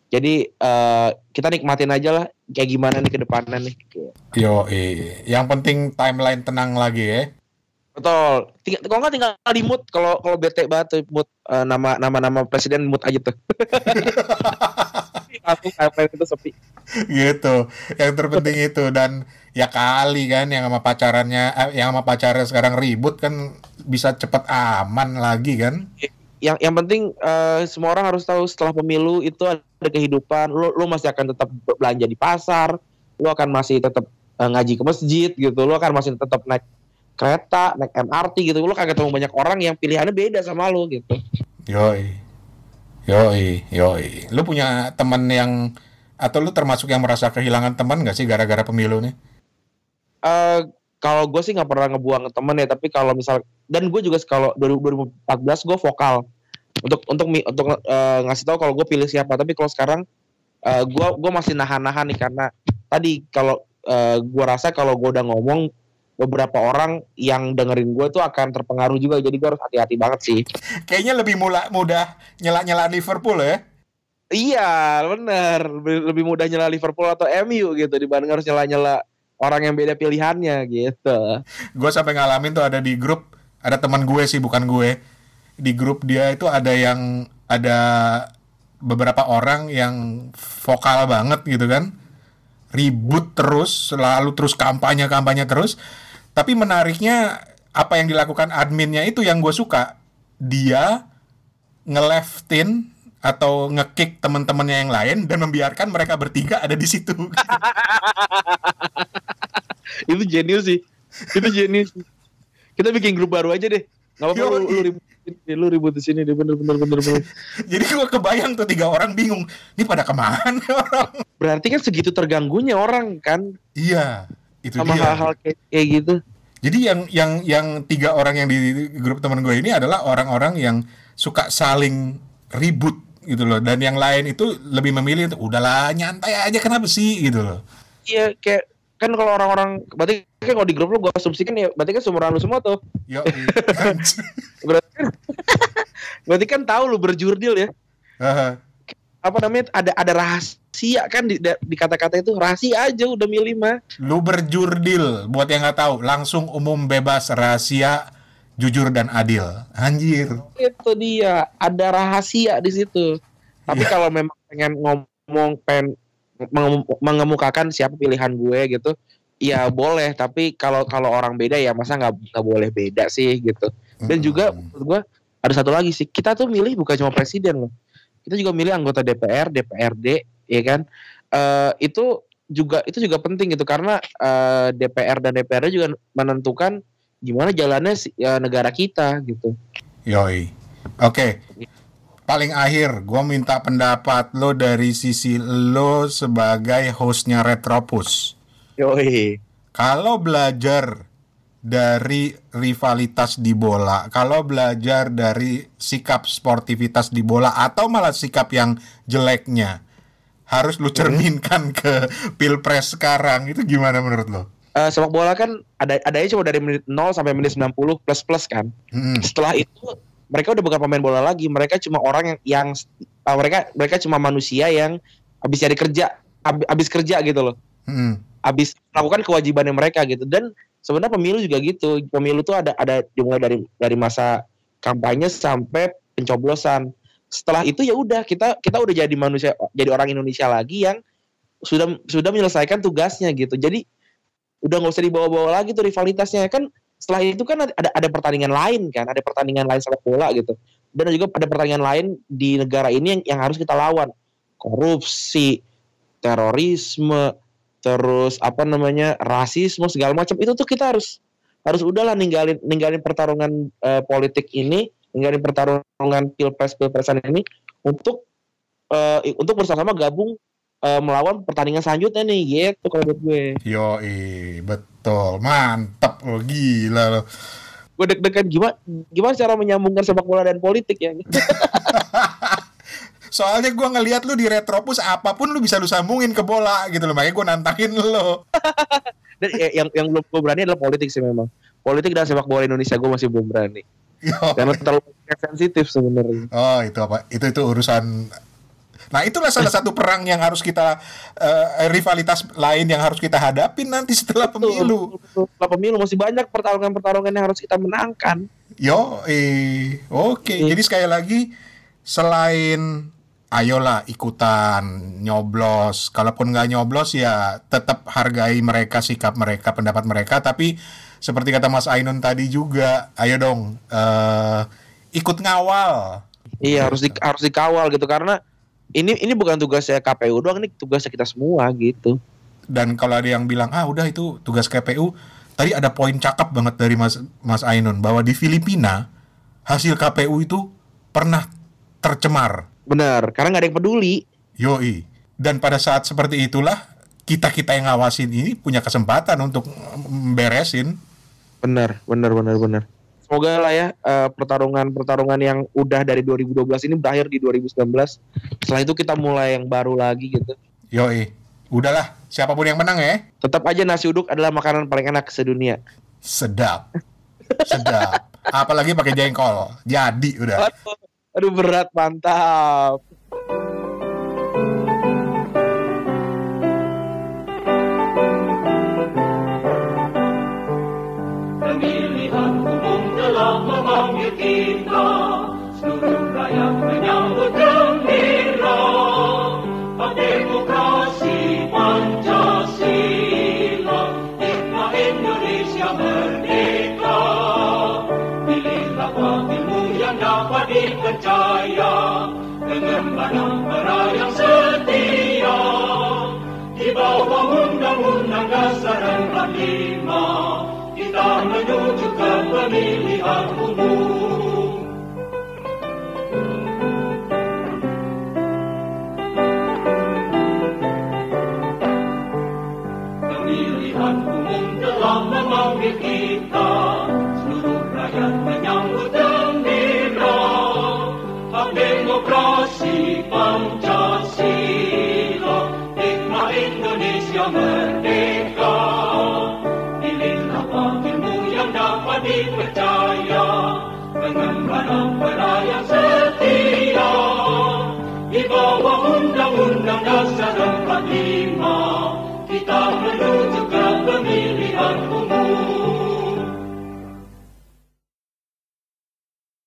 S6: Jadi eh, kita nikmatin aja lah. Kayak gimana nih ke depannya nih?
S4: Yo, yang penting timeline tenang lagi ya.
S6: Betul tinggal kalau nggak tinggal di mood kalau kalau bete banget tuh mood eh, nama nama nama presiden mood aja tuh langsung KPN itu sepi.
S4: gitu yang terpenting itu dan ya kali kan yang sama pacarannya eh, yang sama pacarnya sekarang ribut kan bisa cepet aman lagi kan
S6: Yang yang penting eh, semua orang harus tahu setelah pemilu itu ada kehidupan. Lu lu masih akan tetap belanja di pasar, lu akan masih tetap eh, ngaji ke masjid gitu, lu akan masih tetap naik kereta, naik MRT gitu. Lu akan ketemu banyak orang yang pilihannya beda sama lu gitu.
S4: yoi. Yoi yoi. Lu punya teman yang atau lu termasuk yang merasa kehilangan teman gak sih gara-gara pemilu nih?
S6: Eh kalau gue sih nggak pernah ngebuang temen ya tapi kalau misal dan gue juga kalau 2014 gue vokal. Untuk untuk untuk eh, ngasih tahu kalau gue pilih siapa. Tapi kalau sekarang eh, gue gue masih nahan-nahan nih karena tadi kalau eh, gue rasa kalau gue udah ngomong beberapa orang yang dengerin gue tuh akan terpengaruh juga. Jadi gue harus hati-hati banget sih.
S4: Kayaknya lebih mula, mudah nyela-nyela Liverpool ya.
S6: Iya bener. Lebih, lebih mudah nyela Liverpool atau MU gitu dibanding harus nyela-nyela orang yang beda pilihannya gitu.
S4: Gue sampai ngalamin tuh ada di grup ada teman gue sih bukan gue. Di grup dia itu ada yang ada beberapa orang yang vokal banget gitu kan. Ribut terus selalu terus kampanye kampanye terus tapi menariknya apa yang dilakukan adminnya itu yang gue suka. Dia ngeleftin atau ngekick teman-temannya yang lain dan membiarkan mereka bertiga ada di situ.
S6: Itu jenius sih. Itu jenius kita bikin grup baru aja deh. Nggak apa-apa lu, lu ribut lu ribut di sini deh. Bener bener bener bener.
S4: Jadi gue kebayang tuh tiga orang bingung ini pada ke mana orang?
S6: Berarti kan segitu terganggunya orang kan?
S4: Iya, itu
S6: sama hal-hal kayak, kayak gitu
S4: Jadi yang yang yang tiga orang yang di grup teman gue ini adalah orang-orang yang suka saling ribut gitu loh. Dan yang lain itu lebih memilih untuk udahlah nyantai aja kenapa sih gitu loh.
S6: iya kayak kan kalau orang-orang berarti kan kalau di grup lu gua asumsikan ya berarti kan seumuran lu semua tuh
S4: Yo,
S6: berarti kan berarti kan tahu lu berjurdil ya
S4: Haha.
S6: apa namanya ada ada rahasia kan di, di kata-kata itu rahasia aja udah milih mah
S4: lu berjurdil buat yang nggak tahu langsung umum bebas rahasia jujur dan adil. Anjir.
S6: itu dia ada rahasia di situ tapi
S4: Iya.
S6: kalau memang pengen ngomong pengen mengemu- mengemukakan siapa pilihan gue gitu ya boleh tapi kalau kalau orang beda ya masa nggak nggak boleh beda sih gitu dan juga menurut gue ada satu lagi sih kita tuh milih bukan cuma presiden loh kita juga milih anggota DPR DPRD ya kan Eh itu juga itu juga penting gitu karena eh, DPR dan DPRD juga menentukan gimana jalannya si- ya, negara kita gitu
S4: Yoi. Oke. Paling akhir, gue minta pendapat lo dari sisi lo sebagai hostnya Retropus.
S6: yoi
S4: Kalau belajar dari rivalitas di bola, kalau belajar dari sikap sportivitas di bola, atau malah sikap yang jeleknya, harus lu cerminkan ke pilpres sekarang. Itu gimana menurut lo?
S6: Eh, sepak bola kan ada adanya cuma dari menit 0 sampai menit 90 plus plus kan.
S4: Hmm.
S6: Setelah itu mereka udah bukan pemain bola lagi, mereka cuma orang yang yang eh, mereka mereka cuma manusia yang habis cari kerja, hab- habis kerja gitu loh.
S4: Hmm.
S6: Habis melakukan kewajibannya mereka gitu. Dan sebenarnya pemilu juga gitu. Pemilu tuh ada ada dimulai dari dari masa kampanye sampai pencoblosan. Setelah itu ya udah kita kita udah jadi manusia jadi orang Indonesia lagi yang sudah sudah menyelesaikan tugasnya gitu. Jadi udah nggak usah dibawa-bawa lagi tuh rivalitasnya. Kan setelah itu kan ada ada pertandingan lain kan ada pertandingan lain sepak bola gitu. Dan juga ada pertandingan lain di negara ini yang, yang harus kita lawan. Korupsi terorisme terus apa namanya rasisme segala macam. Itu tuh kita harus harus udahlah ninggalin ninggalin pertarungan eh, politik ini ninggalin pertarungan pilpres pilpresan ini untuk eh, untuk bersama-sama gabung eh, melawan pertandingan selanjutnya nih gitu kalau buat gue
S4: Yoi, betul. Mantap lo, gila lo.
S6: gue deg-degan gimana gimana cara menyambungkan sepak bola dan politik ya
S4: Soalnya gue ngelihat lu di Retropus apa pun lu bisa lu sambungin ke bola gitu loh. Makanya gue nantangin lo.
S6: dan ya, yang yang belum gue berani adalah politik sih memang politik dan sepak bola Indonesia gue masih belum berani
S4: Yo.
S6: Karena terlalu sensitif sebenarnya
S4: Oh itu apa? Itu itu urusan. Nah itulah salah satu perang yang harus kita eh, rivalitas lain yang harus kita hadapin nanti setelah pemilu.
S6: Setelah pemilu masih banyak pertarungan-pertarungan yang harus kita menangkan
S4: Yo, eh, oke.
S6: Iya.
S4: Jadi sekali lagi selain ayolah ikutan nyoblos. Kalaupun nggak nyoblos ya tetap hargai mereka, sikap mereka, pendapat mereka. Tapi seperti kata Mas Ainun tadi juga, ayo dong eh, ikut ngawal.
S6: Iya harus di, harus dikawal gitu karena ini ini bukan tugasnya KPU doang ini tugasnya kita semua gitu.
S4: Dan kalau ada yang bilang ah udah itu tugas KPU, tadi ada poin cakep banget dari Mas Mas Ainun bahwa di Filipina hasil KPU itu pernah tercemar.
S6: Benar karena nggak ada yang peduli.
S4: Yoi. Dan pada saat seperti itulah kita-kita yang ngawasin ini punya kesempatan untuk memberesin.
S6: Benar benar benar benar. Semoga lah ya eh, pertarungan-pertarungan yang udah dari 2012 ini berakhir di 2019. Setelah itu kita mulai yang baru lagi gitu.
S4: Yoi. Udahlah, siapa pun yang menang ya.
S6: Tetap aja nasi uduk adalah makanan paling enak sedunia.
S4: Sedap. Sedap. Apalagi pakai jengkol. Jadi udah.
S6: Aduh, aduh berat mantap.
S8: Pera yang setia Di bawah Undang-Undang Dasar 45 kita menuju ke pemilihan umum. merdeka. Pilihlah panggilmu yang dapat dipercaya. Mengemban opera yang setia. Di bawah undang-undang dasar 45 Kita menuju ke pemilihan umum.